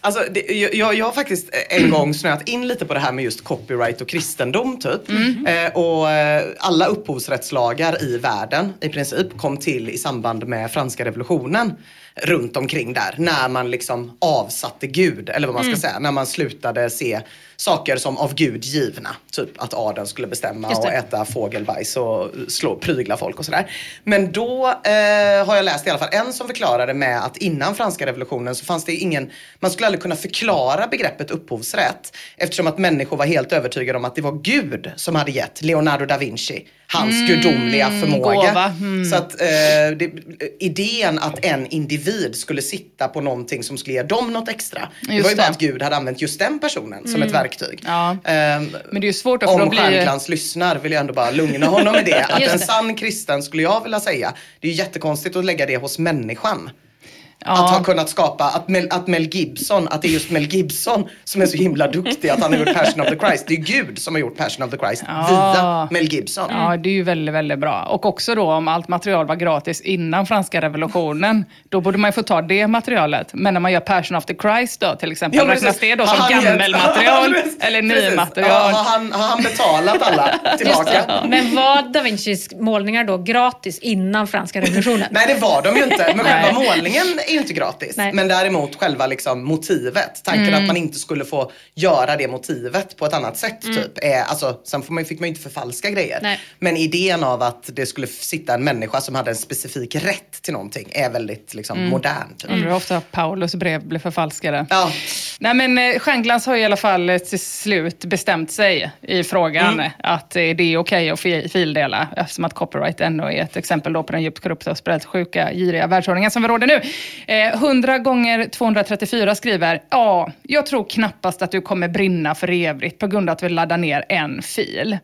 Alltså, det, jag, jag har faktiskt en gång snöat in lite på det här med just copyright och kristendom typ. Mm. Eh, och eh, alla upphovsrättslagar i världen i princip kom till i samband med franska revolutionen runt omkring där. När man liksom avsatte Gud, eller vad man ska Mm. säga. När man slutade se saker som av Gud givna. Typ att adeln skulle bestämma det. och äta fågelbajs och slå, prygla folk och sådär. Men då eh, har jag läst i alla fall en som förklarade med att innan franska revolutionen så fanns det ingen, man skulle aldrig kunna förklara begreppet upphovsrätt eftersom att människor var helt övertygade om att det var Gud som hade gett Leonardo da Vinci hans Mm, gudomliga förmåga. Mm. Så att eh, det, idén att en individ skulle sitta på någonting som skulle ge dem något extra. det Just var ju bara det. att Gud hade använt just den personen som Mm. ett verktyg. Ja. Ehm, Men det är svårt att om då blir... Stjärnglans lyssnar vill jag ändå bara lugna honom med det. [LAUGHS] Att en sann kristen skulle jag vilja säga, det är jättekonstigt att lägga det hos människan. Ja. Att ha kunnat skapa, att Mel, att Mel Gibson, att det är just Mel Gibson som är så himla duktig att han har gjort Passion of the Christ. Det är Gud som har gjort Passion of the Christ Ja. via Mel Gibson. Ja, det är ju väldigt, väldigt bra. Och också då om allt material var gratis innan franska revolutionen, då borde man ju få ta det materialet. Men när man gör Passion of the Christ då till exempel, Ja, men räknas precis. det då som gammelmaterial [LAUGHS] eller nymaterial? Ja, har, han, har han betalat alla [LAUGHS] tillbaka? Men var da Vincis målningar då gratis innan franska revolutionen? Nej det var de ju inte. Men själva målningen ju inte gratis. Nej. Men däremot själva liksom motivet. Tanken Mm. att man inte skulle få göra det motivet på ett annat sätt. Mm. Typ, är, alltså, sen får man, fick man ju inte förfalska grejer. Nej. Men idén av att det skulle sitta en människa som hade en specifik rätt till någonting är väldigt liksom, Mm. modern. Typ. Undrar hur ofta Paulus brev blev förfalskade. Ja. Nej men eh, Stjärnglans har i alla fall eh, till slut bestämt sig i frågan Mm. att eh, det är okej att fi- fildela eftersom att copyright ändå är ett exempel på den djupt korrupta och sjuka, giriga världsordningen som vi råder nu. Eh, 100 gånger 234 skriver, ja, jag tror knappast att du kommer brinna för evigt på grund av att vi laddar ner en fil.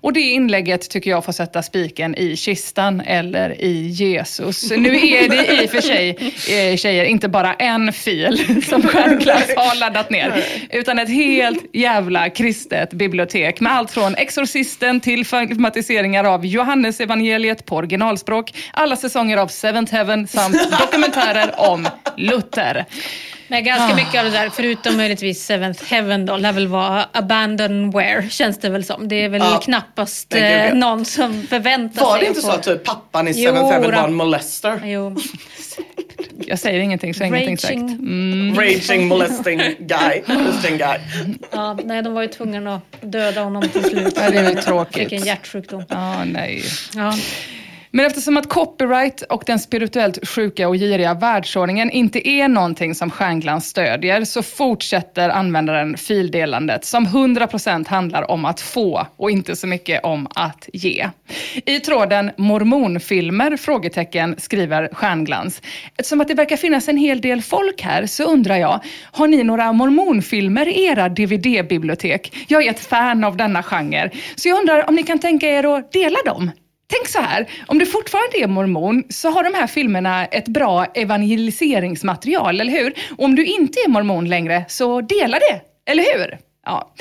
Och det inlägget tycker jag får sätta spiken i kistan eller i Jesus. Nu är det i och för sig, eh, tjejer, inte bara en fil som Stjärnglans har laddat ner, utan ett helt jävla kristet bibliotek med allt från Exorcisten till filmatiseringar av Johannes evangeliet på originalspråk, alla säsonger av Seventh Heaven samt dokumentärer om Luther. Men ganska Ah. mycket av det där, förutom möjligtvis Seventh Heaven då, lär väl vara abandonware, känns det väl som. Det är väl Ja. knappast eh, någon som förväntar Var sig det inte att så att typ, pappan i Jo, Seventh Heaven var en molester? Jo. Jag säger ingenting så är ingenting sagt. Raging. Mm. Raging molesting guy. Molesting guy. Ja, nej, de var ju tvungna att döda honom till slut. Ja, det är väl tråkigt. Fick en hjärtsjukdom. Ja, nej. Ja. Men eftersom att copyright och den spirituellt sjuka och giriga världsordningen inte är någonting som Stjärnglans stödjer så fortsätter användaren fildelandet som 100% handlar om att få och inte så mycket om att ge. I tråden mormonfilmer? Frågetecken skriver Stjärnglans. Eftersom att det verkar finnas en hel del folk här så undrar jag, har ni några mormonfilmer i era DVD-bibliotek? Jag är ett fan av denna genre, så jag undrar om ni kan tänka er att dela dem? Tänk så här, om du fortfarande är mormon så har de här filmerna ett bra evangeliseringsmaterial, eller hur? Och om du inte är mormon längre, så dela det, eller hur? Ja.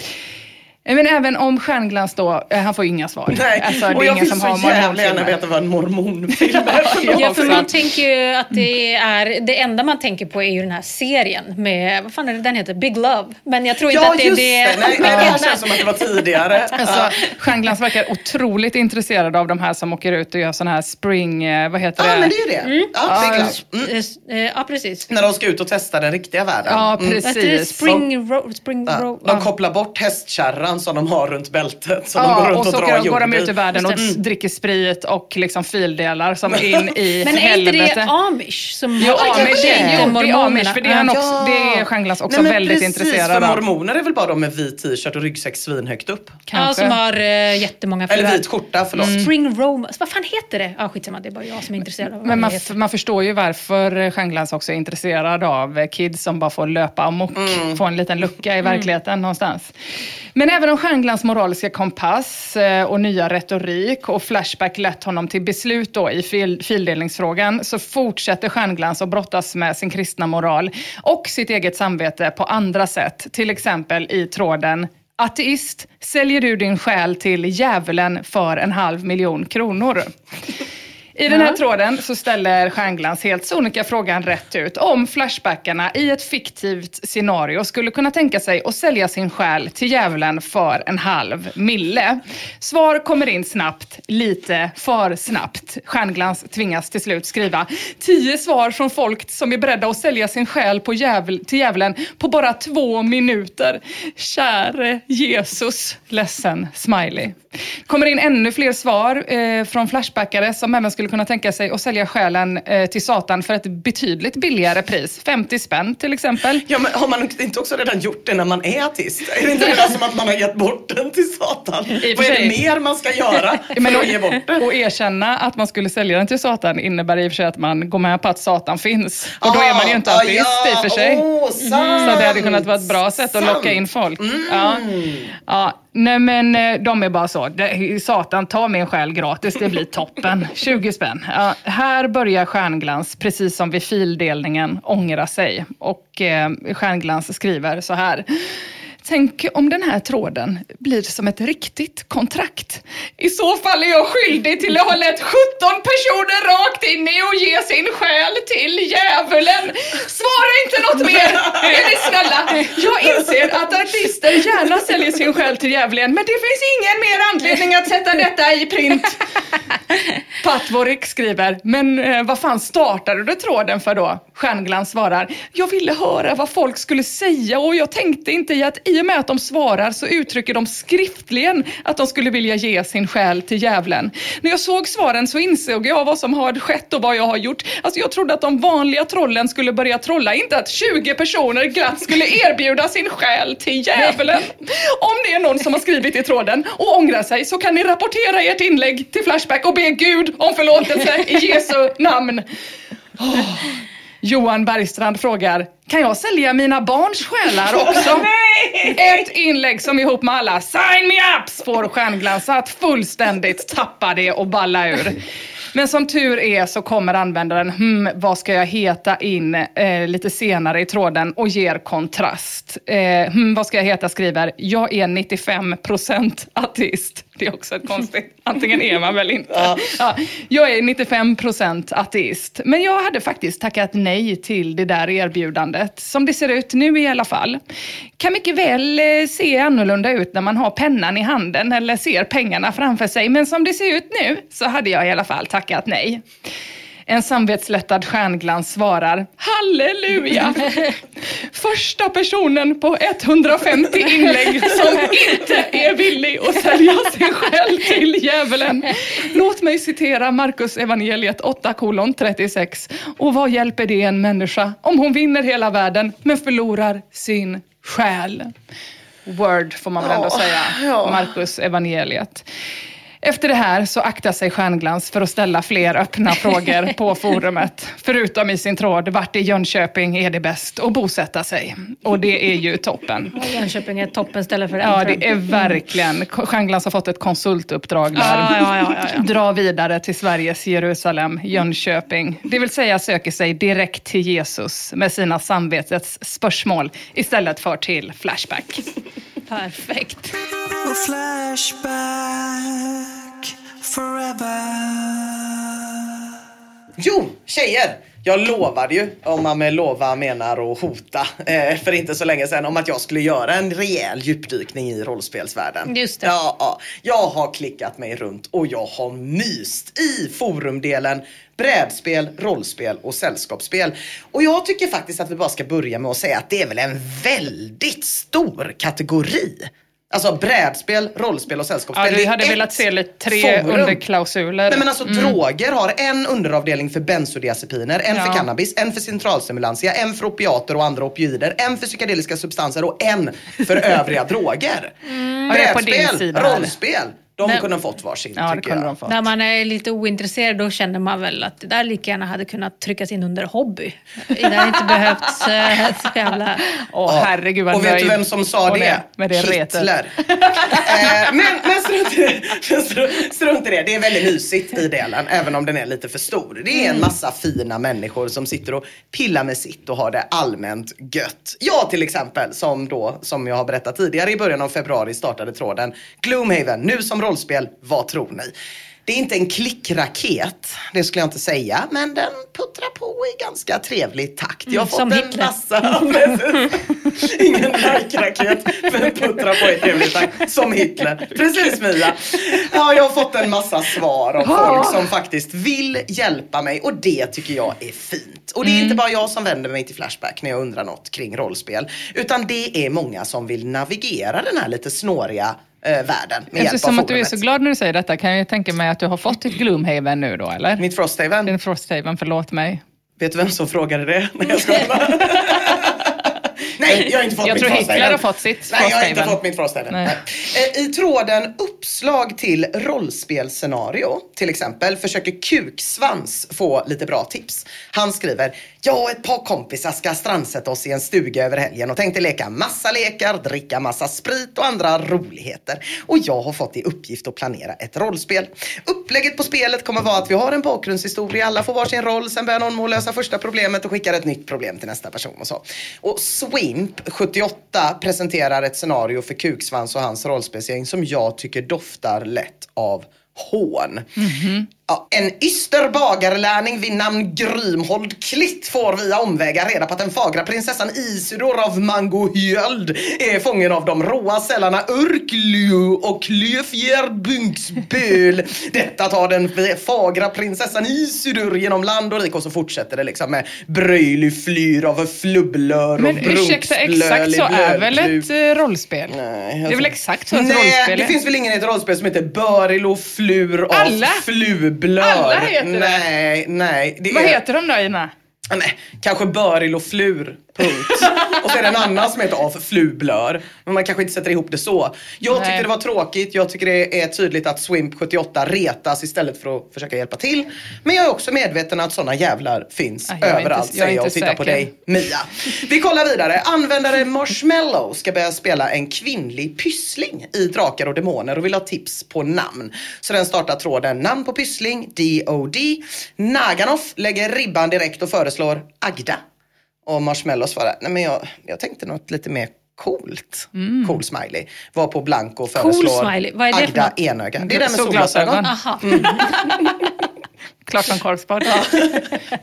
Men även om Stjärnglans då, eh, han får ju inga svar. Nej, Alltså, det och är jag vill som så har jävla gärna veta vad en mormonfilm [LAUGHS] är. Ja, för man tänker ju att det är... Det enda man tänker på är ju den här serien med... Vad fan är det den heter? Big Love. Men jag tror inte Ja, att det är just det... det. Nej, [LAUGHS] det här känns som att det var tidigare. [LAUGHS] Alltså, Stjärnglans verkar otroligt intresserad av de här som åker ut och gör sån här spring, eh, vad heter Ja, det? men det är ju det. Ja, Big Love. Mm. Eh, Ja, precis. När de ska ut och testa den riktiga världen. Ja, Mm. precis. Det? Spring Road? Spring Ja, Road? de kopplar bort hästkärran som de har runt bältet. Så de går Ja, runt och och, så drar går, de ut i. världen och Just dricker sprit och liksom fildelar som in i Men är inte det amish? Som Jo, har- amish, är, jo, det är amish, för det är, han också, Ja. det är Stjärnglans också Nej, men väldigt precis, intresserad för av. mormoner är väl bara de med vit t-shirt och ryggsäck svinhögt upp? Ja, Kanske. som har uh, jättemånga Eller fruar. vit skjorta, förlåt. Mm. Spring Romance. Vad fan heter det? Ja, skitsamma. Det är bara jag som är intresserad av vad Men man, man förstår ju varför Stjärnglans också är intresserad av eh, kids som bara får löpa amok, få en liten lucka i verkligheten någonstans. Men även om Stjärnglans moraliska kompass eh, och nya retorik och Flashback lett honom till beslut då i fil, fildelningsfrågan så fortsätter Stjärnglans att brottas med sin kristna moral och sitt eget samvete på andra sätt. Till exempel i tråden Ateist, säljer du din själ till djävulen för en halv miljon kronor? I den här tråden så ställer Stjärnglans helt sonika frågan rätt ut om Flashbackarna i ett fiktivt scenario skulle kunna tänka sig att sälja sin själ till djävulen för en halv mille. Svar kommer in snabbt, lite för snabbt. Stjärnglans tvingas till slut skriva tio svar från folk som är beredda att sälja sin själ på djävul, till djävulen på bara två minuter. Käre Jesus. Ledsen, smiley. Kommer in ännu fler svar eh, från Flashbackare som även skulle kunna tänka sig att sälja själen eh, till Satan för ett betydligt billigare pris. 50 spänn till exempel. Ja, men har man inte också redan gjort det när man är artist? Är det inte redan som att man har gett bort den till Satan? Vad är det mer man ska göra [LAUGHS] för Men att ge bort den? och erkänna att man skulle sälja den till Satan innebär i och för sig att man går med på att Satan finns. Och då är man ju inte Ah, ateist ja, i och för sig. åh, sant, Så det hade kunnat vara ett bra sätt att locka sant. Mm. in folk. Ja. Ja. Nej men eh, de är bara så. Satan, ta min själ gratis, det blir toppen. [LAUGHS] 20 spänn. Ja, här börjar Stjärnglans, precis som vid fildelningen, ångra sig. Och eh, Stjärnglans skriver så här. Tänk om den här tråden blir som ett riktigt kontrakt. I så fall är jag skyldig till att ha lett 17 personer rakt in i och ge sin själ till djävulen. Svara inte något mer, är ni snälla. Jag inser att artister gärna säljer sin själ till djävulen, men det finns ingen mer anledning att sätta detta i print. Patvorik skriver, men eh, vad fan startade du tråden för då? Stjärnglans svarar, jag ville höra vad folk skulle säga och jag tänkte inte i att i och med att de svarar så uttrycker de skriftligen att de skulle vilja ge sin själ till djävulen. När jag såg svaren så insåg jag vad som har skett och vad jag har gjort. Alltså jag trodde att de vanliga trollen skulle börja trolla, inte att 20 personer glatt skulle erbjuda sin själ till djävulen. Om det är någon som har skrivit i tråden och ångrar sig så kan ni rapportera ert inlägg till Flashback och be Gud om förlåtelse i Jesu namn. Oh. Johan Bergstrand frågar, kan jag sälja mina barns själar också? [LAUGHS] Ett inlägg som ihop med alla sign me ups får Stjärnglans att fullständigt tappa det och balla ur. Men som tur är så kommer användaren, hmm, vad ska jag heta in eh, lite senare i tråden och ger kontrast. Eh, hmm, vad ska jag heta skriver, jag är 95% ateist. Det är också ett konstigt, antingen är man väl inte. Ja, jag är 95% ateist. Men jag hade faktiskt tackat nej till det där erbjudandet. Som det ser ut nu i alla fall. Kan mycket väl eh, se annorlunda ut när man har pennan i handen eller ser pengarna framför sig. Men som det ser ut nu så hade jag i alla fall tackat nej. En samvetslättad stjärnglans svarar Halleluja! [LAUGHS] första personen på 150 inlägg som inte är villig att sälja sig själv till djävulen. Låt mig citera Markus evangeliet 8 kolon 36. Och vad hjälper det en människa om hon vinner hela världen men förlorar sin själ? Word får man väl ändå säga. ja. Markus evangeliet. Efter det här så aktar sig Stjärnglans för att ställa fler öppna frågor på [LAUGHS] forumet. Förutom i sin tråd, vart i Jönköping är det bäst att bosätta sig? Och det är ju toppen. Jönköping är ett toppenställe för det. Ja, det är verkligen. Stjärnglans har fått ett konsultuppdrag där. Ja, ja, ja, ja, ja. [LAUGHS] Dra vidare till Sveriges Jerusalem, Jönköping. Det vill säga söker sig direkt till Jesus med sina samvetets spörsmål istället för till Flashback. [LAUGHS] Perfekt. Jo, tjejer! Jag lovade ju, om man med lova menar att hota, eh, för inte så länge sedan om att jag skulle göra en rejäl djupdykning i rollspelsvärlden. Just det. Ja, ja. Jag har klickat mig runt och jag har myst i forumdelen brädspel, rollspel och sällskapsspel. Och jag tycker faktiskt att vi bara ska börja med att säga att det är väl en väldigt stor kategori. Alltså brädspel, rollspel och sällskapsspel. Ja, du hade velat se lite tre forum. underklausuler. Nej men alltså Mm. droger har en underavdelning för bensodiazepiner, en för Ja. cannabis, en för centralstimulantia, en för opiater och andra opioider, en för psykedeliska substanser och en för övriga [LAUGHS] droger. Din Brädspel, rollspel, de Nej. kunde ha fått varsin Ja, det tycker jag. När man är lite ointresserad då känner man väl att det där lika gärna hade kunnat tryckas in under hobby. Det hade inte behövts uh, så jävla... Åh Ja. herregud vad Och vet du vem som sa det? är Med det. Hitler. eh, men men strunt, i det. [LAUGHS] Strunt i det. Det är väldigt mysigt i delen, även om den är lite för stor. Det Mm. är en massa fina människor som sitter och pillar med sitt och har det allmänt gött. Jag till exempel, som då, som jag har berättat tidigare, i början av februari startade tråden Gloomhaven, nu som rollspel, vad tror ni? Det är inte en klickraket, det skulle jag inte säga, men den puttrar på i ganska trevlig takt. Jag har Mm, som fått en Hitler. massa... [LAUGHS] Ingen like-raket, men puttrar på i trevlig takt. Som Hitler. Precis Mia. Ja, jag har fått en massa svar av folk som faktiskt vill hjälpa mig och det tycker jag är fint. Och det är inte bara jag som vänder mig till Flashback när jag undrar något kring rollspel. Utan det är många som vill navigera den här lite snåriga världen med Eftersom att du är så glad när du säger detta kan jag tänka mig att du har fått ditt Gloomhaven nu då, eller? Mitt Frosthaven. Din Frosthaven, förlåt mig. Vet du vem som frågade det? Nej, jag skojar. [LAUGHS] [LAUGHS] Nej, jag har inte fått Jag mitt tror. Hitler har fått sitt Nej, jag har inte fått mitt Frosthaven. Eh, I tråden uppslag till rollspelscenario, till exempel, försöker Kuksvans få lite bra tips. Han skriver, jag och ett par kompisar ska strandsätta oss i en stuga över helgen och tänkte leka massa lekar, dricka massa sprit och andra roligheter. Och jag har fått i uppgift att planera ett rollspel. Upplägget på spelet kommer vara att vi har en bakgrundshistoria, alla får varsin roll, sen börjar någon med att lösa första problemet och skickar ett nytt problem till nästa person och så. Och Pimp 78 presenterar ett scenario för Kuksvans och hans rollspecering som jag tycker doftar lätt av hån. Mhm. Ja, en yster bagarlärling vid namn Grymhold Klitt får via omvägar reda på att den fagra prinsessan Isidor av Mangohjöld är fången av de råa sällarna Urklio och Klöfjärdbunksböl. Detta tar den fagra prinsessan Isidor genom land och rik och så fortsätter det liksom med Bröjly flyr av flubblör och Men ursäkta, exakt så är väl ett rollspel? Nej, det är väl exakt så ett Nej, rollspel det är? finns väl ingen i ett rollspel som heter Börilo flur av Alla? Flublör. Alla heter det. Nej, nej. Vad är... heter de då, Ina? Nej, kanske Böril och flur. Punkt. [LAUGHS] så är det en annan som heter av flublör. Men man kanske inte sätter ihop det så. Jag Nej. tyckte det var tråkigt. Jag tycker det är tydligt att Swimp 78 retas istället för att försöka hjälpa till. Men jag är också medveten att sådana jävlar finns Ja, jag överallt inte- jag säger jag och tittar på dig Mia. Vi kollar vidare. Användare Marshmallow ska börja spela en kvinnlig pyssling i Drakar och Demoner och vill ha tips på namn. Så den startar tråden namn på pyssling, DOD. Naganoff lägger ribban direkt och föreslår Agda. Och Marshmallow svarar, nej men jag, jag tänkte något lite mer coolt. Cool smiley. Var på Blanco föreslår smiley. Vad är det för Agda något? enöga. Det är den med solglasögon. Solglasögon. [LAUGHS] Klart som korvspad.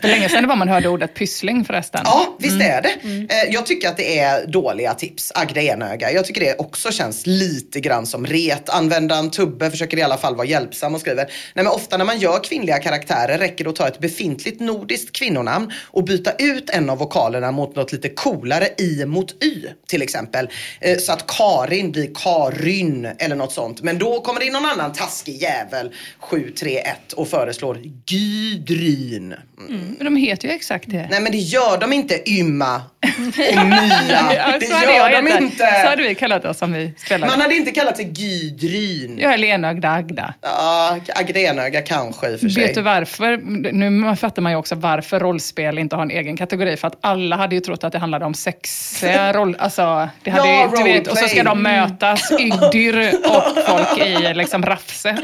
För länge sedan var man hörde ordet pyssling förresten. Ja, visst är det. Eh, Jag tycker att det är dåliga tips. Agda enöga. Jag tycker det också känns lite grann som ret. Användaren Tubbe försöker i alla fall vara hjälpsam och skriver. Nej, men ofta när man gör kvinnliga karaktärer räcker det att ta ett befintligt nordiskt kvinnonamn och byta ut en av vokalerna mot något lite coolare i mot y till exempel. Eh, Så att Karin blir Karyn eller något sånt. Men då kommer det in någon annan taskig jävel 731 och föreslår Gudryn. Mm. Men de heter ju exakt det. Nej men det gör de inte Ymma och. [LAUGHS] Ja, Det gör de inte. Så hade vi kallat oss om vi spelade. Man hade inte kallat sig Gudryn. Jag är Lenögda Agda. Ja, Agrenöga kanske i och för sig. Vet du varför? Nu fattar man ju också varför rollspel inte har en egen kategori. För att alla hade ju trott att det handlade om sexiga [LAUGHS] roll... Alltså, det hade Ja, ju, vet, och så ska de mötas, [LAUGHS] Yddyr och folk i liksom rafse.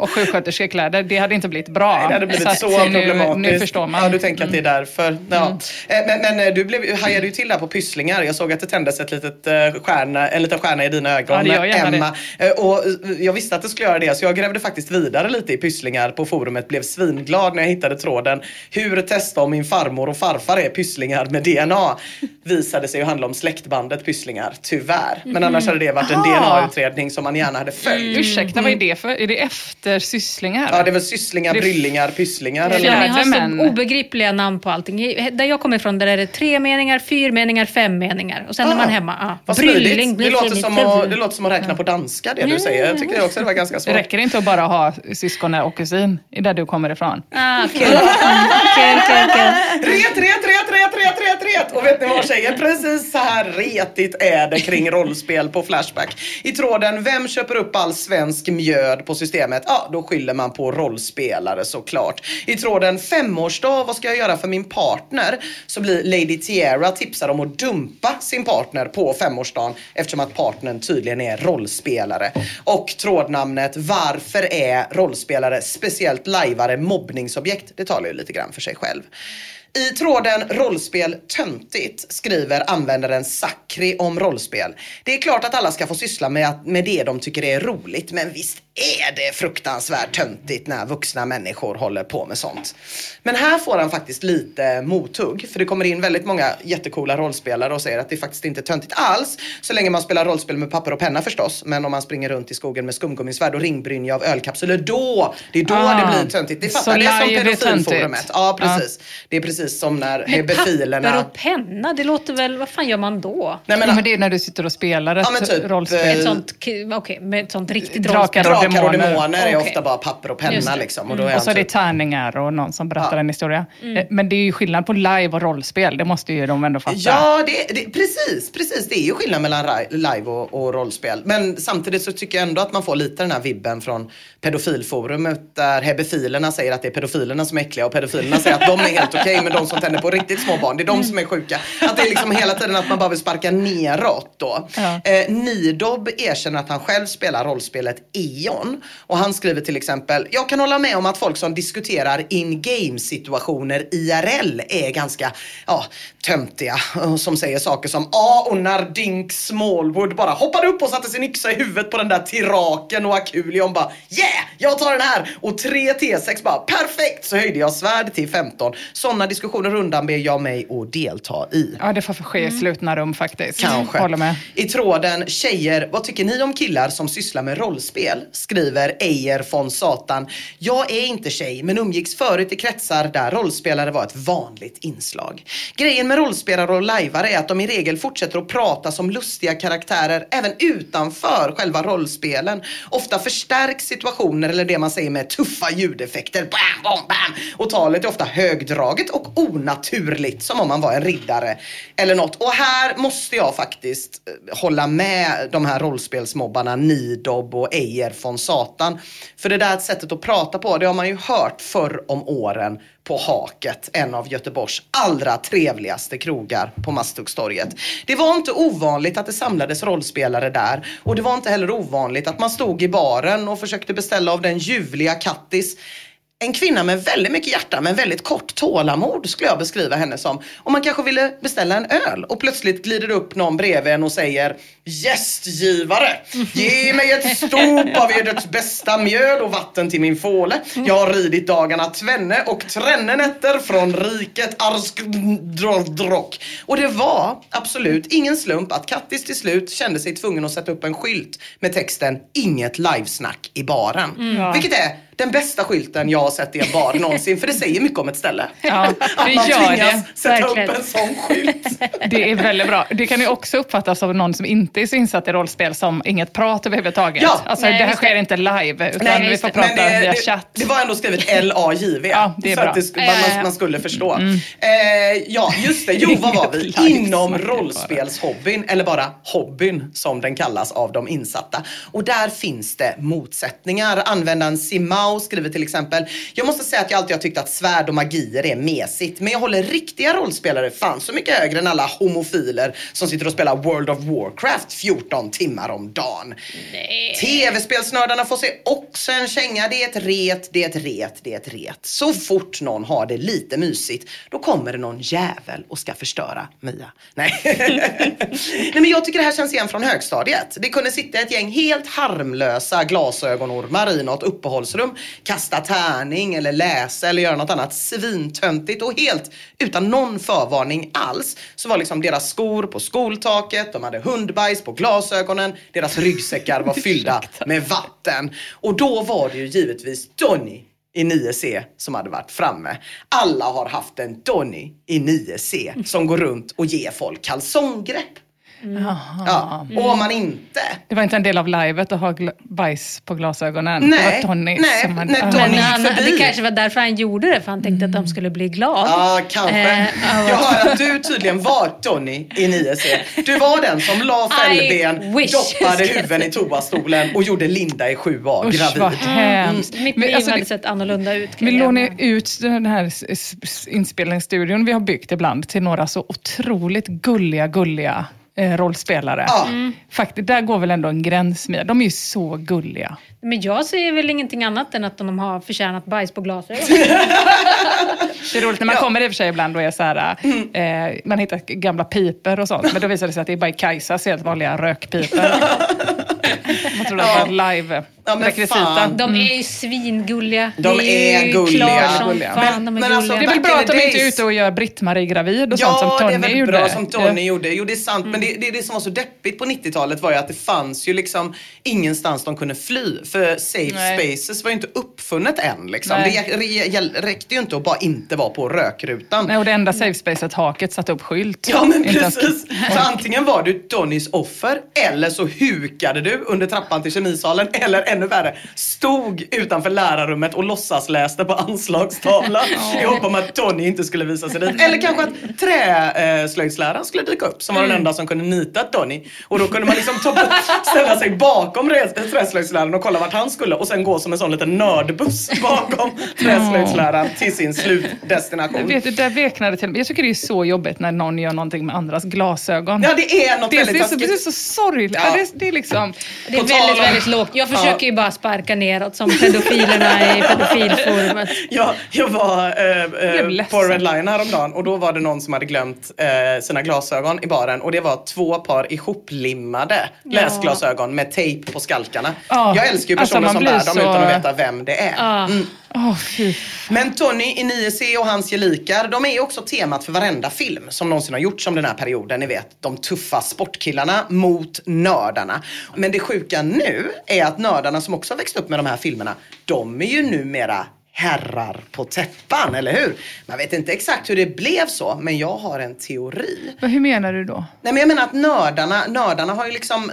Och sjuksköterskekläder. Det hade inte blivit bra. Nej, det hade blivit så, nu, problematiskt. Nu förstår man. Ja, du tänker att det är därför. Ja. Eh, Men, men eh, du blev, hajade ju till där på pysslingar. Jag såg att det tändes ett litet, eh, stjärna, en liten stjärna i dina ögon, Ja, det Emma. Eh, Och jag visste att det skulle göra det, så jag grävde faktiskt vidare lite i pysslingar på forumet. Blev svinglad när jag hittade tråden. Hur testa om min farmor och farfar är pysslingar med DNA. Visade sig ju handla om släktbandet pysslingar, tyvärr. Men annars hade det varit en. DNA-utredning som man gärna hade följt. Ursäkta, vad är det för? Är det efter sysslingar? Ja, det är väl sysslingar, Det- bryllingar, pysslingar. Ja, Eller? ni har så obegripliga namn på allting. Där jag kommer ifrån där är det tre meningar, fyra meningar, fem meningar. Och sen är Ah, man hemma, ja. Vad Brylling. Det låter, som att, det låter som att räkna på danska det du säger. Jag tycker det också det var ganska Det svårt. räcker inte att bara ha syskon och kusin där du kommer ifrån. Ah, kul. Kul, kul, kul. Ret, ret, ret, ret, ret, ret, ret! Och vet ni vad tjejer? Precis så här retigt är det kring rollspel på Flashback. I tråden Vem köper upp all svensk mjöd på systemet? Ja, då skyller man på rollspelare såklart. I tråden Femårsdag, vad ska jag göra för min partner? Så blir Lady Tiara tipsad om att dumpa sin partner på femårsdagen eftersom att partnern tydligen är rollspelare. Och trådnamnet Varför är rollspelare, speciellt lajvare, mobbningsobjekt? Det talar ju lite grann för sig själv. I tråden rollspel töntigt skriver användaren Sakri om rollspel. Det är klart att alla ska få syssla med, med det de tycker är roligt, men visst är det fruktansvärt töntigt när vuxna människor håller på med sånt. Men här får han faktiskt lite mothugg, för det kommer in väldigt många jättekola rollspelare och säger att det faktiskt inte är töntigt alls, så länge man spelar rollspel med papper och penna förstås. Men om man springer runt i skogen med skumgummisvärd och ringbrynja av ölkapslar, då, det är då Ah, det blir töntigt. Det fattar det är som pedofilforumet. Ja, precis. Det är precis som när Papper hebefilerna... och penna, det låter väl... Vad fan gör man då? Nej, men, Ja, men det är när du sitter och spelar ett Ja, men typ, rollspel. eh, Ett sånt, okej, med ett sånt riktigt Drakar rollspel. och Drakar och demoner. demoner är Okej. ofta bara papper och penna det. liksom. Och, då är Och han så är det typ- tärningar och någon som berättar Ja. en historia. Eh, Men det är ju skillnad på live och rollspel. Det måste ju de ändå fatta. Ja, det, det, precis, precis. Det är ju skillnad mellan live och, och rollspel. Men samtidigt så tycker jag ändå att man får lite den här vibben från pedofilforumet där hebefilerna säger att det är pedofilerna som är äckliga och pedofilerna säger att de är helt okej [LAUGHS] men de som tänder på riktigt små barn, det är de som är sjuka. Att det är liksom hela tiden att man bara vill sparka neråt då. Ja. Eh, Nidob erkänner att han själv spelar rollspelet E.ON och han skriver till exempel, jag kan hålla med om att folk som diskuterar in-game situationer IRL är ganska ja, töntiga som säger saker som ja och när Dink Smallwood bara hoppade upp och satte sin yxa i huvudet på den där tiraken och Akulion bara yeah, jag tar den här och 3 T6 bara perfekt så höjde jag svärd till 15. Sådana diskussioner undanber jag mig att delta i. Ja, det får ske i slutna rum faktiskt. Kanske. Håller med. I tråden Tjejer, vad tycker ni om killar som sysslar med rollspel? Skriver Eier von Satan. Jag är inte tjej men umgicks förut i kretsar där rollspelare var ett vanligt inslag. Grejen med rollspelare och lajvare är att de i regel fortsätter att prata som lustiga karaktärer även utanför själva rollspelen. Ofta förstärks situationer eller det man säger med tuffa ljudeffekter. Bam, bam, bam. Och talet är ofta högdraget och onaturligt som om man var en riddare eller något. Och här måste jag faktiskt eh, hålla med de här rollspelsmobbarna Nidob och Eier von Satan. För det där sättet att prata på, det har man ju hört förr om åren på Haket, en av Göteborgs allra trevligaste krogar på Masthuggstorget. Det var inte ovanligt att det samlades rollspelare där och det var inte heller ovanligt att man stod i baren och försökte beställa av den ljuvliga Kattis en kvinna med väldigt mycket hjärta men väldigt kort tålamod skulle jag beskriva henne som. Och man kanske ville beställa en öl och plötsligt glider det upp någon bredvid en och säger Gästgivare, ge mig ett stop av edert bästa mjöl och vatten till min fåle. Jag har ridit dagarna tvenne och trenne nätter från riket Arskdrock. Och det var absolut ingen slump att Kattis till slut kände sig tvungen att sätta upp en skylt med texten Inget livesnack i baren. Mm. Vilket är den bästa skylten jag har sett i en bar någonsin. För det säger mycket om ett ställe. [LAUGHS] Ja, att det man gör tvingas det. sätta Verkligen. upp en sån skylt. [LAUGHS] Det är väldigt bra. Det kan ju också uppfattas av någon som inte är så insatt i rollspel som inget prat överhuvudtaget. Ja. alltså, Nej, det här just det. sker inte live, utan Nej, vi får det. prata Men via det, chatt. Det, det var ändå skrivet L-A-J-V. Ja, det är så bra. att det, sk- Ja, man, man, man skulle förstå. Eh, ja, just det. Jo, [LAUGHS] vad var vi? Inom rollspelshobbyn, eller bara hobbyn som den kallas av de insatta. Och där finns det motsättningar. Användaren Simao skriver till exempel, jag måste säga att jag alltid har tyckt att svärd och magier är mesigt, men jag håller riktiga rollspelare fan så mycket högre än alla homofiler som sitter och spelar World of Warcraft 14 timmar om dagen. TV-spelsnördarna får sig också en känga. Det är ett ret, det är ett ret, det är ett ret. Så fort någon har det lite mysigt, då kommer det någon jävel och ska förstöra Mia. Nej. [LAUGHS] Nej men jag tycker det här känns igen från högstadiet. Det kunde sitta ett gäng helt harmlösa glasögonormar i något uppehållsrum, kasta tärning eller läsa eller göra något annat svintöntigt och helt utan någon förvarning alls så var liksom deras skor på skoltaket, de hade hundbajs på glasögonen, deras ryggsäckar var [LAUGHS] fyllda med vatten. Och då var det ju givetvis Donny i 9C som hade varit framme. Alla har haft en Donny i 9C som går runt och ger folk kalsonggrepp. Ja. Och om man inte Det var inte en del av livet att ha bajs på glasögonen. det Nej, var Tony nej, som hade... nej. Tony Men han, förbi. det kanske var därför han gjorde det, för han tänkte att de skulle bli glad. Ja, kanske. Eh, ja, jag hör att du tydligen var Donny i 9C. Du var den som la fällben, doppade huven i toastolen och gjorde Linda i 7A Usch gravid. vad hemskt. Mitt Men liv alltså, hade det- sett annorlunda ut. Vi säga. ut den här inspelningsstudion vi har byggt ibland till några så otroligt gulliga, gulliga rollspelare. Ja. Faktiskt, där går väl ändå en gräns med. De är ju så gulliga. Men jag säger väl ingenting annat än att de har förtjänat bajs på glasögon. [LAUGHS] Det är roligt när man Ja. kommer i och för sig ibland och är så här, eh, man hittar gamla piper och sånt. Men då visar det sig att det är bara Kajsas helt vanliga rökpiper. man tror att det var live Ja, men rekvisita. fan. De är ju svingulliga. De Det är ju gulliga. Klart som Gulliga. fan, de är Men- men alltså, Det är gulliga. väl bra att de inte är ute och gör Britt-Marie gravid och Ja, sånt som det är Tony väl gjorde. bra som Tony Ja. gjorde. Jo, det är sant. Men det, det, det som var så deppigt på 90-talet var ju att det fanns ju liksom ingenstans de kunde fly. För safe Nej. spaces var ju inte uppfunnet än. Liksom. Det re- re- räckte ju inte att bara inte vara på rökrutan. Nej, och det enda safe spacet, haket, satte upp skylt. Ja men Inte ens- precis. Så antingen var du Donnys offer eller så hukade du under trappan till kemisalen eller ännu värre stod utanför lärarrummet och låtsasläste på anslagstavlan [LAUGHS] i hopp om att Donny inte skulle visa sig dit. Eller kanske att träslöjdsläraren skulle dyka upp som var den enda som kunde nita Donny. Och då kunde man liksom ta, ställa sig bakom re- träslöjdsläraren och kolla vart han skulle och sen gå som en sån liten nördbuss bakom träslöjdsläraren till sin slutdestination. Vet du, där veknade till Jag tycker det är så jobbigt när någon gör någonting med andras glasögon. Ja det är något det, väldigt är så, det är så sorgligt. Ja. Ja. det, är- det är liksom... Det är väldigt, väldigt lågt. Jag försöker ju bara sparka neråt som pedofilerna i [LAUGHS] pedofilforumet. Ja, jag var eh, på Red Line häromdagen och då var det någon som hade glömt eh, sina glasögon i baren och det var två par ihoplimmade läsglasögon med tejp på skalkarna. Ja, Jag älskar ju alltså, personer man som bär dem så- utan att veta vem det är. Ja. Mm. Fy. Men Tony i 9C och hans gelikar, de är ju också temat för varenda film som någonsin har gjorts om den här perioden. Ni vet, de tuffa sportkillarna mot nördarna. Men det sjuka nu är att nördarna som också har växt upp med de här filmerna, de är ju numera herrar på täppan, eller hur? Man vet inte exakt hur det blev så, men jag har en teori. Vad- Hur menar du då? Nej men jag menar att nördarna, nördarna har ju liksom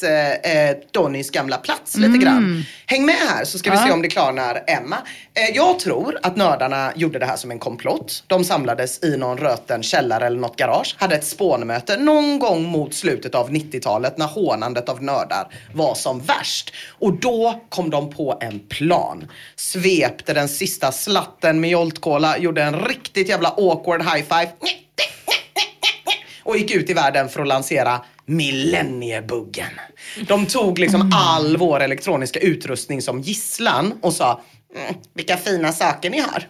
tagit eh, eh, Donnys gamla plats lite grann. Häng med här så ska vi Ja. se om det klarnar Emma. Eh, jag tror att nördarna gjorde det här som en komplott. De samlades i någon röten källare eller något garage. Hade ett spånmöte någon gång mot slutet av 90-talet när hånandet av nördar var som värst. Och då kom de på en plan. Svepte den sista slatten med Jolt-Cola, gjorde en riktigt jävla awkward high five och gick ut i världen för att lansera millenniebuggen. De tog liksom all vår elektroniska utrustning som gisslan och sa Mm, vilka fina saker ni har.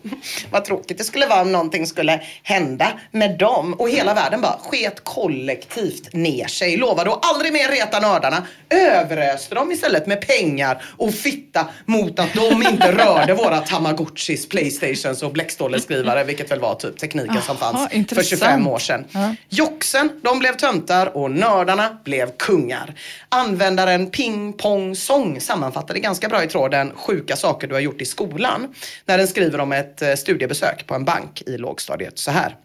Vad tråkigt det skulle vara om någonting skulle hända med dem. Och hela världen bara sket kollektivt ner sig. Lovade att aldrig mer reta nördarna. Överöste dem istället med pengar och fitta mot att de inte rörde våra Tamagotchis, Playstations och bläckståleskrivare, vilket väl var typ tekniken som Aha, fanns för intressant. 25 år sedan. Ja. Joxen, de blev töntar och nördarna blev kungar. Användaren Ping Pong Song sammanfattade ganska bra i tråden Sjuka saker du har gjort i skolan. När den skriver om ett eh, studiebesök på en bank i lågstadiet så här.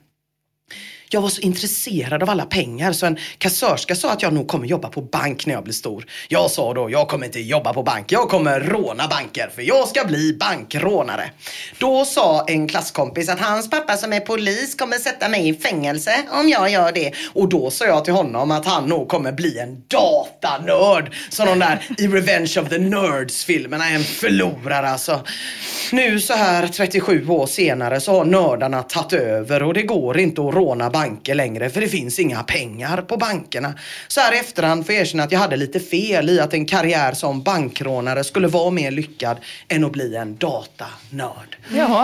Jag var så intresserad av alla pengar så en kassörska sa att jag nog kommer jobba på bank när jag blir stor. Jag sa då, jag kommer inte jobba på bank, jag kommer råna banker för jag ska bli bankrånare. Då sa en klasskompis att hans pappa som är polis kommer sätta mig i fängelse om jag gör det. Och då sa jag till honom att han nog kommer bli en datanörd. Som de där i Revenge of the Nerds-filmerna, en förlorare alltså. Nu så här 37 år senare så har nördarna tagit över och det går inte att råna banker längre för det finns inga pengar på bankerna. Så här i efterhand får jag erkänna att jag hade lite fel i att en karriär som bankrånare skulle vara mer lyckad än att bli en datanörd.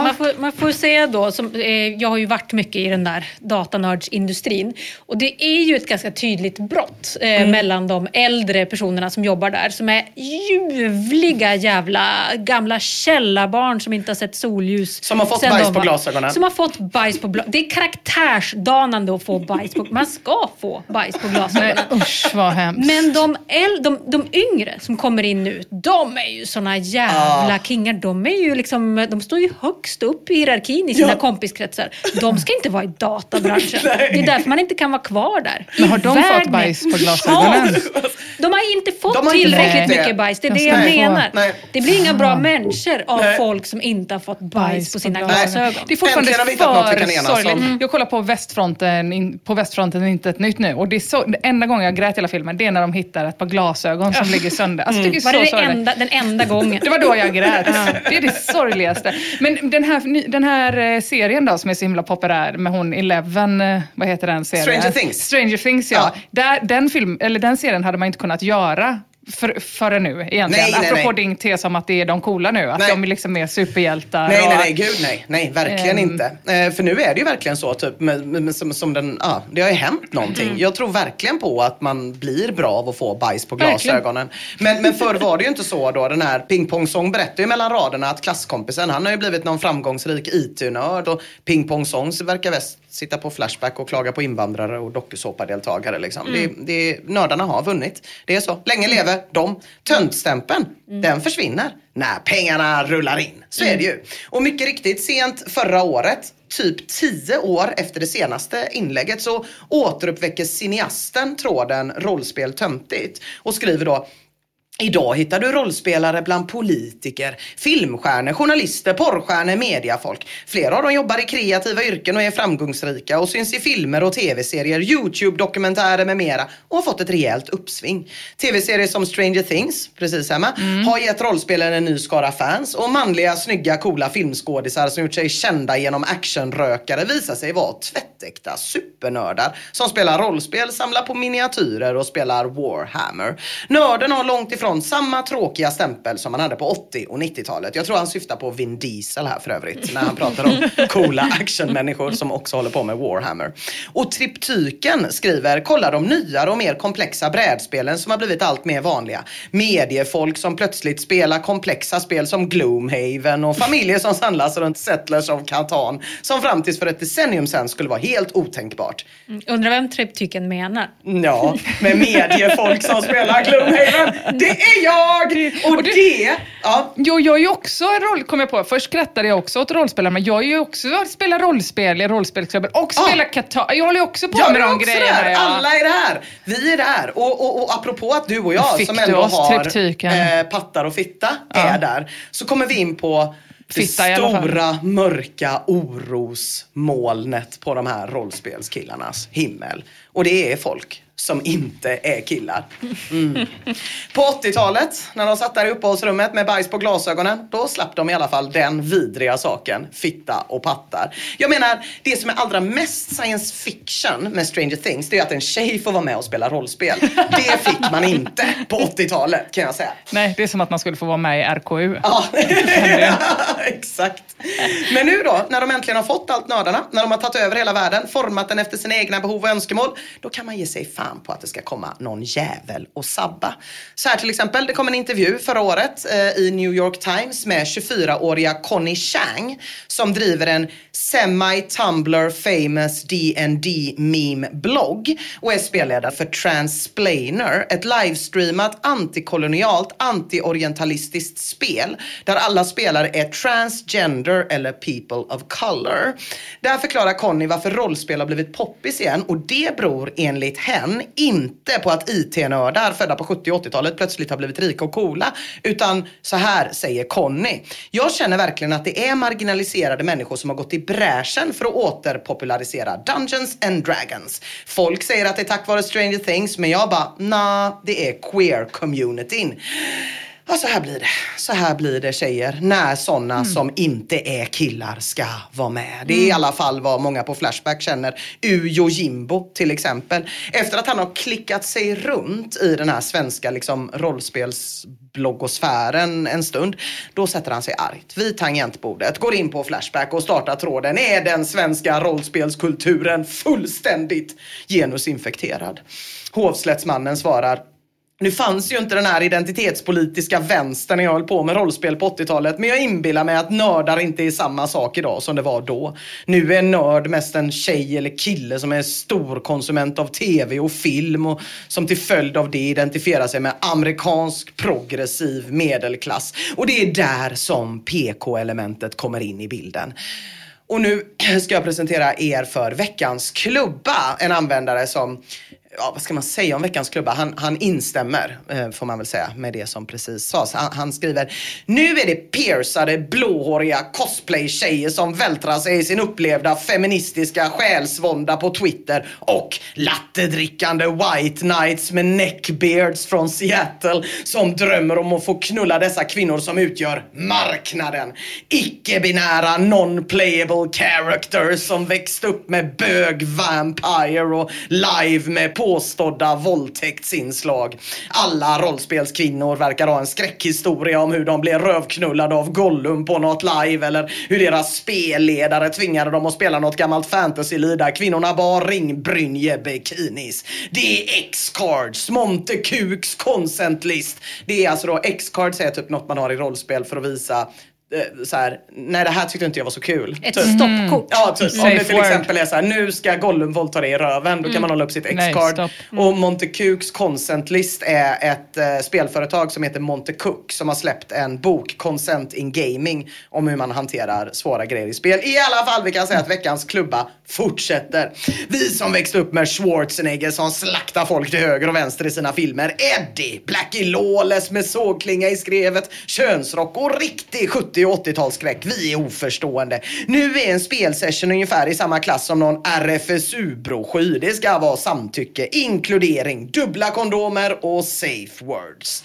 Man, får, man får säga då, som, eh, jag har ju varit mycket i den där datanördsindustrin och det är ju ett ganska tydligt brott eh, Mm. mellan de äldre personerna som jobbar där som är ljuvliga jävla gamla källarbarn som inte har sett solljus. Som har fått bajs på var- glasögonen. Som har fått bajs på gla- Det är karaktärsdanande att få bajs på Man ska få bajs på glasögonen. Nej, usch vad hemskt. Men de, äl, de, de yngre som kommer in nu, de är ju såna jävla kingar. De, är ju liksom, de står ju högst upp i hierarkin i sina Ja. kompiskretsar. De ska inte vara i databranschen. [LAUGHS] det är därför man inte kan vara kvar där. Men har de fått med- bajs på glasögonen? Ja, de har inte fått har inte tillräckligt det. mycket bajs. Det är det De jag få. menar. Nej. Det blir inga bra människor av Nej. folk som inte har fått bajs på sina glasögon. Det är fortfarande för kan sorgligt. Mm. Jag kollar på Västfronten, in, på Västfronten inte ett nytt nu. Och det är så, det enda gången jag grät i hela filmen, det är när de hittar ett par glasögon som ligger sönder. Alltså, Var det är det, så det sorgligt. enda, den enda gången? Det var då jag grät. Det är det sorgligaste. Men den här, den här eh, serien då som är så himla populär med hon Eleven, eh, vad heter den serien? Stranger Things. Stranger Things ja. Ja. Där, den, film, eller den serien hade man inte kunnat göra för, förrän nu egentligen. Nej, nej, Apropå nej. din tes om att det är de coola nu. Att Nej. de är liksom mer superhjältar. Nej, och- nej, nej, gud nej. Nej, verkligen Ehm. inte. Eh, för nu är det ju verkligen så, typ, med, med, som, som den, ja, det har ju hänt någonting. Mm. Jag tror verkligen på att man blir bra av att få bajs på Verkligen. glasögonen. Men, men förr var det ju inte så då. Den här pingpongsång berättar ju mellan raderna att klasskompisen, han har ju blivit någon framgångsrik IT-nörd och pingpongsång verkar väst sitta på Flashback och klaga på invandrare och dokusåpadeltagare. Liksom. Mm. Det, det, nördarna har vunnit. Det är så. Länge lever de. Töntstämpeln, Mm. den försvinner när pengarna rullar in. Så är det ju. Och mycket riktigt, sent förra året, typ tio år efter det senaste inlägget, så återuppväcker cineasten tråden rollspel töntigt och skriver då Idag hittar du rollspelare bland politiker, filmstjärnor, journalister, porrstjärnor, mediafolk. Flera av dem jobbar i kreativa yrken och är framgångsrika och syns i filmer och tv-serier, YouTube-dokumentärer med mera och har fått ett rejält uppsving. Tv-serier som Stranger Things, precis hemma, har gett rollspelare en ny skara fans och manliga, snygga, coola filmskådisar som gjort sig kända genom actionrökare visar sig vara tvättäkta supernördar som spelar rollspel, samlar på miniatyrer och spelar Warhammer. Nörden har långt ifrån samma tråkiga stämpel som han hade på 80 och 90-talet. Jag tror han syftar på Vin Diesel här för övrigt när han pratar om [LAUGHS] coola actionmänniskor som också håller på med Warhammer. Och Triptyken skriver, kolla de nyare och mer komplexa brädspelen som har blivit allt mer vanliga. Mediefolk som plötsligt spelar komplexa spel som Gloomhaven och familjer som samlas runt Settlers of Catan som fram tills för ett decennium sedan skulle vara helt otänkbart. Undrar vem Triptyken menar? Ja, med mediefolk som spelar Gloomhaven. Det är jag! Och det, ja. Jo, jag är ju också en roll, kom jag på. Först skrattade jag också åt rollspelare, men jag är ju också spelar rollspel i rollspelsklubben och Ja. spelar Qatar. Jag håller ju också på Jag med de grejerna. där. ja. Alla är där. Vi är där. Och, och, och apropå att du och jag Fick som ändå oss har eh, pattar och fitta är där. Så kommer vi in på det Fitta fall. stora mörka orosmolnet på de här rollspelskillarnas himmel. Och det är folk som inte är killar. Mm. På 80-talet, när de satt där i uppehållsrummet med bajs på glasögonen, då slapp de i alla fall den vidriga saken, fitta och pattar. Jag menar, det som är allra mest science fiction med Stranger Things, det är att en tjej får vara med och spela rollspel. Det fick man inte på 80-talet kan jag säga. Nej, det är som att man skulle få vara med i RKU. Ja, [LAUGHS] exakt. Men nu då, när de äntligen har fått allt nördarna, när de har tagit över hela världen, format den efter sina egna behov och önskemål, då kan man ge sig fan på att det ska komma någon jävel och sabba. Så här till exempel, det kom en intervju förra året eh, i New York Times med 24-åriga Connie Chang som driver en semi-Tumblr famous D&D meme blogg och är spelledare för Transplainer, ett livestreamat antikolonialt, antiorientalistiskt spel där alla spelare är transgender eller people of color. Där förklarar Conny varför rollspel har blivit poppis igen och det beror enligt hen inte på att IT-nördar födda på 70 och 80-talet plötsligt har blivit rika och coola. Utan så här säger Conny. Jag känner verkligen att det är marginaliserade människor som har gått i bräschen för att återpopularisera Dungeons and Dragons. Folk säger att det är tack vare Stranger Things men jag bara, nah, det är queer-communityn. Ja, så här blir det. Så här blir det tjejer när sådana mm. som inte är killar ska vara med. Det är mm. i alla fall vad många på Flashback känner. Ujo Jimbo till exempel. Efter att han har klickat sig runt i den här svenska liksom, rollspelsbloggosfären en stund. Då sätter han sig argt vid tangentbordet, går in på Flashback och startar tråden. Är den svenska rollspelskulturen fullständigt genusinfekterad? Hovslättsmannen svarar nu fanns ju inte den här identitetspolitiska vänstern när jag höll på med rollspel på 80-talet. Men jag inbillar mig att nördar inte är samma sak idag som det var då. Nu är nörd mest en tjej eller kille som är storkonsument av tv och film och som till följd av det identifierar sig med amerikansk progressiv medelklass. Och det är där som PK-elementet kommer in i bilden. Och nu ska jag presentera er för veckans klubba. En användare som ja, vad ska man säga om veckans klubba? Han, han instämmer, eh, får man väl säga, med det som precis sades. Han, han skriver, nu är det piercade, blåhåriga cosplay-tjejer som vältrar sig i sin upplevda feministiska själsvånda på Twitter och lattedrickande white knights med neckbeards från Seattle som drömmer om att få knulla dessa kvinnor som utgör marknaden. Icke-binära non-playable characters som växt upp med bög, vampire och live med påstådda våldtäktsinslag. Alla rollspelskvinnor verkar ha en skräckhistoria om hur de blev rövknullade av Gollum på något live eller hur deras spelledare tvingade dem att spela något gammalt fantasy där kvinnorna bar ringbrynje bikinis. Det är X-cards, Monte Kuks consent list. Det är alltså då X-cards är typ något man har i rollspel för att visa så här, nej det här tyckte inte jag var så kul. Ett typ. stoppkort. Ja, typ. Om det till exempel är så här, nu ska Gollum våldta dig i röven. Då kan mm. man hålla upp sitt X-card. Mm. Och Montecuks Consent List är ett uh, spelföretag som heter Montecook som har släppt en bok, Consent in Gaming, om hur man hanterar svåra grejer i spel. I alla fall, vi kan säga att veckans klubba fortsätter. Vi som växte upp med Schwarzenegger som slaktar folk till höger och vänster i sina filmer. Eddie, Blackie Lawless med sågklinga i skrevet, könsrock och riktig 70 70 och 80-talsskräck. Vi är oförstående. Nu är en spelsession ungefär i samma klass som någon RFSU-broschyr. Det ska vara samtycke, inkludering, dubbla kondomer och safe words.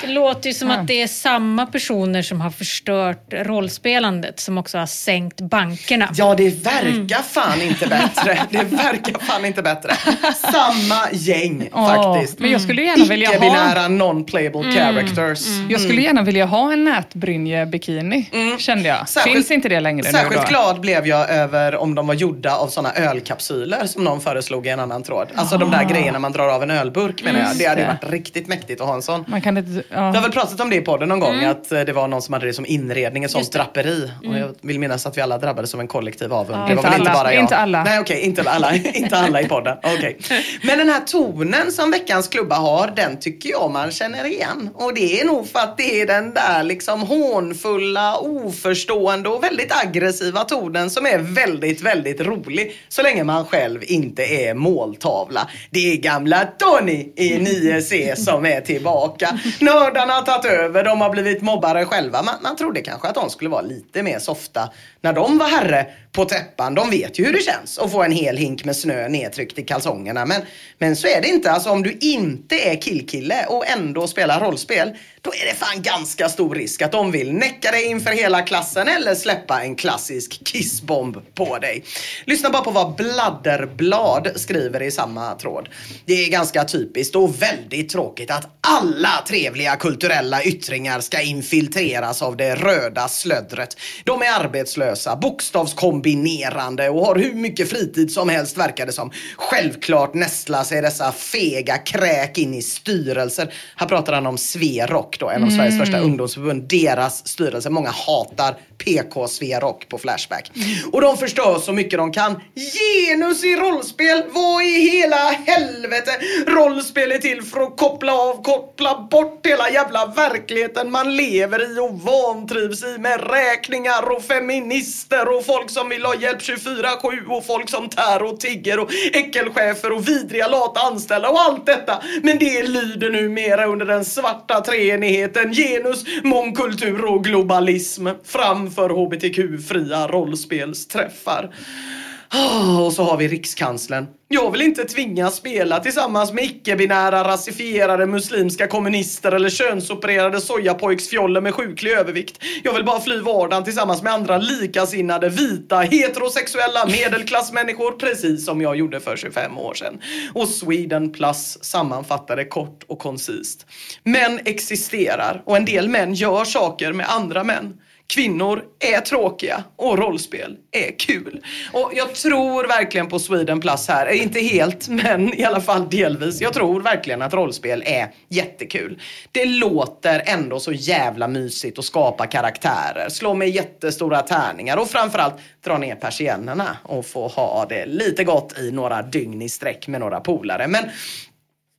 Det låter ju som att det är samma personer som har förstört rollspelandet som också har sänkt bankerna. Ja, det verkar mm. fan inte bättre. [LAUGHS] Det verkar fan inte bättre. Samma gäng oh, faktiskt. Men jag skulle gärna vilja ha... Icke-binära non-playable mm. characters. Mm. Jag skulle gärna vilja ha en nätbrynje-bikini, mm. kände jag. Särskilt, Finns inte det längre Särskilt nu då? glad blev jag över om de var gjorda av sådana ölkapsyler som någon föreslog i en annan tråd. Alltså oh. de där ah. grejerna man drar av en ölburk menar jag. Det hade varit riktigt mäktigt att ha en sån. Man kan inte, ja. Jag har väl pratat om det i podden någon gång, mm. att eh, det var någon som hade det som inredning, ett sånt draperi. Mm. Och jag vill minnas att vi alla drabbades av en kollektiv avund. Ja, det var väl alla. inte bara jag. Inte alla. Nej okej, okay, inte alla. [LAUGHS] inte alla i podden. Okay. [LAUGHS] Men den här tonen som veckans klubba har, den tycker jag man känner igen. Och det är nog för att det är den där liksom hånfulla, oförstående och väldigt aggressiva tonen som är väldigt, väldigt rolig. Så länge man själv inte är måltavla. Det är gamla Tony i 9C som är tillbaka tillbaka. Nördarna har tagit över, de har blivit mobbare själva. Man, man trodde kanske att de skulle vara lite mer softa när de var herre på täppan. De vet ju hur det känns att få en hel hink med snö nedtryckt i kalsongerna. Men, men så är det inte. Alltså om du inte är killkille och ändå spelar rollspel, då är det fan ganska stor risk att de vill näcka dig inför hela klassen eller släppa en klassisk kissbomb på dig. Lyssna bara på vad Bladderblad skriver i samma tråd. Det är ganska typiskt och väldigt tråkigt att alla trevliga kulturella yttringar ska infiltreras av det röda slöddret. De är arbetslösa, bokstavskombinerande och har hur mycket fritid som helst verkar det som. Självklart nästlar sig dessa fega kräk in i styrelser. Här pratar han om Sverok då, en av Sveriges Mm. största ungdomsförbund. Deras styrelse. Många hatar PK Sverok på Flashback. Och de förstör så mycket de kan. Genus i rollspel! Vad i hela helvete? Rollspel är till för att koppla av, koppla bort hela jävla verkligheten man lever i och vantrivs i med räkningar och feminister och folk som vill ha hjälp 24-7 och folk som tär och tigger och äckelchefer och vidriga lata anställda och allt detta. Men det lyder numera under den svarta treenigheten genus, mångkultur och globalism framför hbtq-fria rollspelsträffar. Ah, och så har vi rikskanslern. Jag vill inte tvingas spela tillsammans med icke-binära rasifierade muslimska kommunister eller könsopererade sojapojksfjoller med sjuklig övervikt. Jag vill bara fly vardagen tillsammans med andra likasinnade, vita, heterosexuella medelklassmänniskor precis som jag gjorde för 25 år sedan. Och Sweden Plus sammanfattade kort och koncist. Män existerar och en del män gör saker med andra män. Kvinnor är tråkiga och rollspel är kul. Och jag tror verkligen på Sweden Plus här. Eh, inte helt, men i alla fall delvis. Jag tror verkligen att rollspel är jättekul. Det låter ändå så jävla mysigt att skapa karaktärer, slå med jättestora tärningar och framförallt dra ner persiennerna och få ha det lite gott i några dygn i sträck med några polare. Men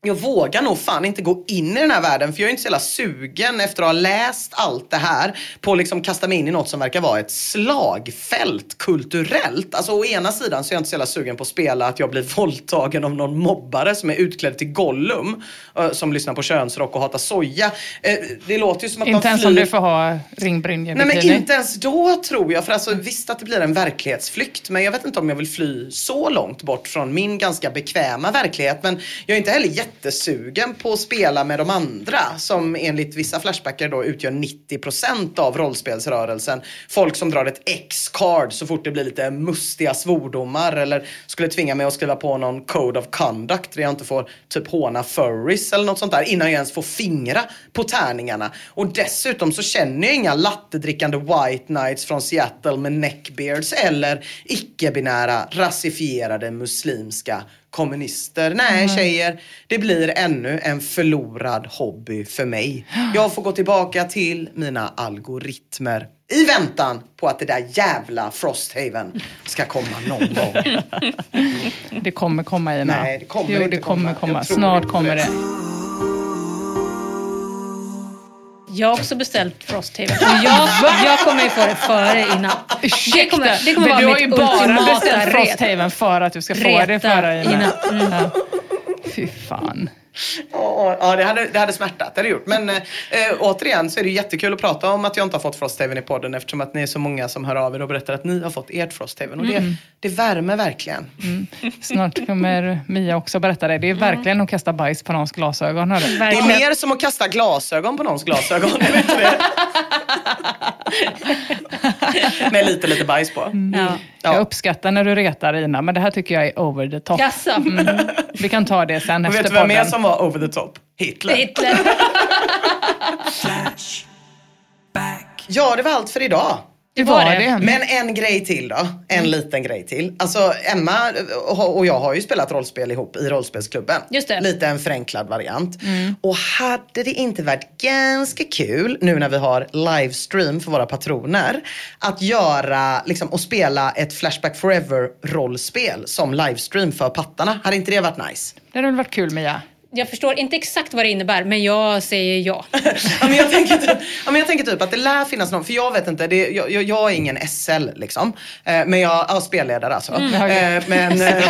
jag vågar nog fan inte gå in i den här världen för jag är inte så jävla sugen efter att ha läst allt det här på att liksom kasta mig in i något som verkar vara ett slagfält kulturellt. Alltså å ena sidan så är jag inte så jävla sugen på att spela att jag blir [LAUGHS] våldtagen av någon mobbare som är utklädd till Gollum eh, som lyssnar på könsrock och hatar soja. Eh, Det låter ju som att Inte ens flyr... om du får ha ringbrynja Nej men inte ens då tror jag. För alltså visst att det blir en verklighetsflykt. Men jag vet inte om jag vill fly så långt bort från min ganska bekväma verklighet. Men jag är inte heller jättesugen på att spela med de andra. Som enligt vissa flashbackar då utgör 90% av rollspelsrörelsen. Folk som drar ett X-card så fort det blir lite mustiga svordomar. Eller skulle tvinga mig att skriva på någon code of conduct där jag inte får typ håna furries eller något sånt där. Innan jag ens får fingra på tärningarna. Och dessutom så känner jag inga lattedrickande white knights från Seattle med neckbeards eller icke-binära rasifierade muslimska kommunister. Nej Mm. tjejer, det blir ännu en förlorad hobby för mig. Jag får gå tillbaka till mina algoritmer i väntan på att det där jävla Frosthaven ska komma någon gång. [LAUGHS] Det kommer komma Ina. Nej, det kommer jo, inte det kommer komma. komma. Snart kommer det. det. Jag har också beställt Frost-TV. Jag, jag kommer ju få det före innan. Det kommer, det kommer Men vara du har ju bara beställt. Frosthaven för att du ska få Reta det före Ina. Ina. Mm. Ja. Fy fan. Ja, ja, det hade, det hade smärtat. Det hade gjort. Men eh, återigen så är det jättekul att prata om att jag inte har fått Frosthaven i podden eftersom att ni är så många som hör av er och berättar att ni har fått ert Frosthaven. Och det, Mm. det värmer verkligen. Snart kommer Mia också berätta det. Det är verkligen att kasta bajs på någons glasögon. hörru. Det är mer som att kasta glasögon på någons glasögon. [LAUGHS] Med lite, lite bajs på. Ja. Jag uppskattar när du retar Ina, men det här tycker jag är over the top. Mm. Vi kan ta det sen efter vet du vem mer podden. Var over the top? Hitler. Hitler. Ja, det var allt för idag. Det var det. Mm. Men en grej till då. En liten grej till. Alltså Emma och jag har ju spelat rollspel ihop i rollspelsklubben. Just det. Lite en förenklad variant. Och hade det inte varit ganska kul nu när vi har livestream för våra patroner. Att göra liksom, och spela ett Flashback Forever rollspel som livestream för pattarna. Hade inte det varit nice? Det hade väl varit kul Mia? Jag förstår inte exakt vad det innebär, men jag säger ja. [LAUGHS] Ja, men jag, tänker typ, ja, men jag tänker typ att det lär finnas någon, för jag vet inte, det, jag, jag, jag är ingen SL liksom. Eh, men jag, ja, spelledare alltså. Mm, okej. [LAUGHS] eh, men, eh,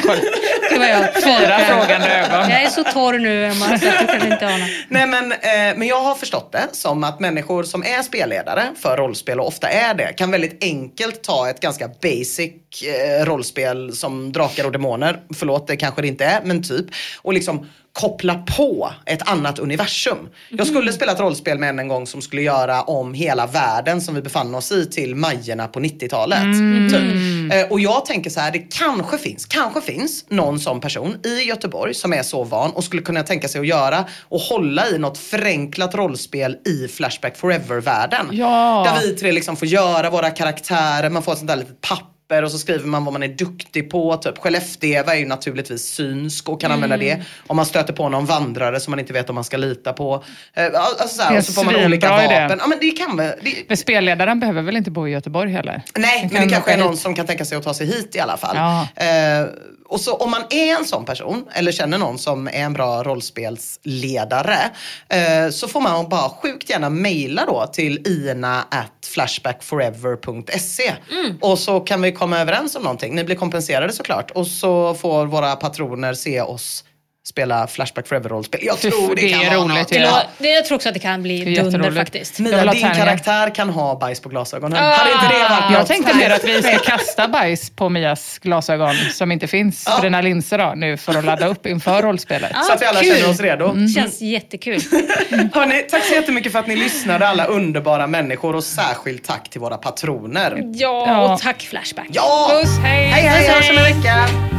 vad jag Fyra frågande ögon. Jag är så torr nu Emma, så du kan inte ana. Nej men, eh, men jag har förstått det som att människor som är spelledare för rollspel och ofta är det kan väldigt enkelt ta ett ganska basic eh, rollspel som Drakar och Demoner, förlåt det kanske det inte är, men typ. Och liksom koppla på ett annat universum. Jag skulle spela ett rollspel med en en gång som skulle göra om hela världen som vi befann oss i till Majerna på 90-talet. Typ. Eh, Och jag tänker så här, det kanske finns, kanske finns någon sån person i Göteborg som är så van och skulle kunna tänka sig att göra och hålla i något förenklat rollspel i Flashback Forever-världen. Ja. Där vi tre liksom får göra våra karaktärer, man får ett sånt där litet papper och så skriver man vad man är duktig på. Typ Skellefteå är ju naturligtvis synsk och kan använda det. Om man stöter på någon vandrare som man inte vet om man ska lita på. Eh, Alltså så här, och så får man olika vapen. Ja, men det kan det, Men spelledaren behöver väl inte bo i Göteborg heller? Nej, men kan det kanske är någon hit. som kan tänka sig att ta sig hit i alla fall. Ja. Eh, och så om man är en sån person eller känner någon som är en bra rollspelsledare eh, så får man bara sjukt gärna mejla då till ina at flashbackforever.se och så kan vi komma överens om någonting. Ni blir kompenserade såklart och så får våra patroner se oss spela Flashback Forever-rollspel. Jag [LAUGHS] tror det, det kan är vara roligt något. Ja. det, jag tror också att det kan bli dunder faktiskt. Mia, din tärningar. karaktär kan ha bajs på glasögonen. Ah! Hade inte det varit Jag något? tänkte mer att vi ska kasta bajs på Mias glasögon som inte finns för dina linser då, nu för att ladda upp inför rollspelet. Så att vi alla kul. känner oss redo. Mm. Känns jättekul. [LAUGHS] Hörrni, tack så jättemycket för att ni lyssnade alla underbara människor och särskilt tack till våra patroner. Ja, Ja. och tack Flashback. Ja! Puss, hej! Hej hej, Puss, hörs om en hej. vecka!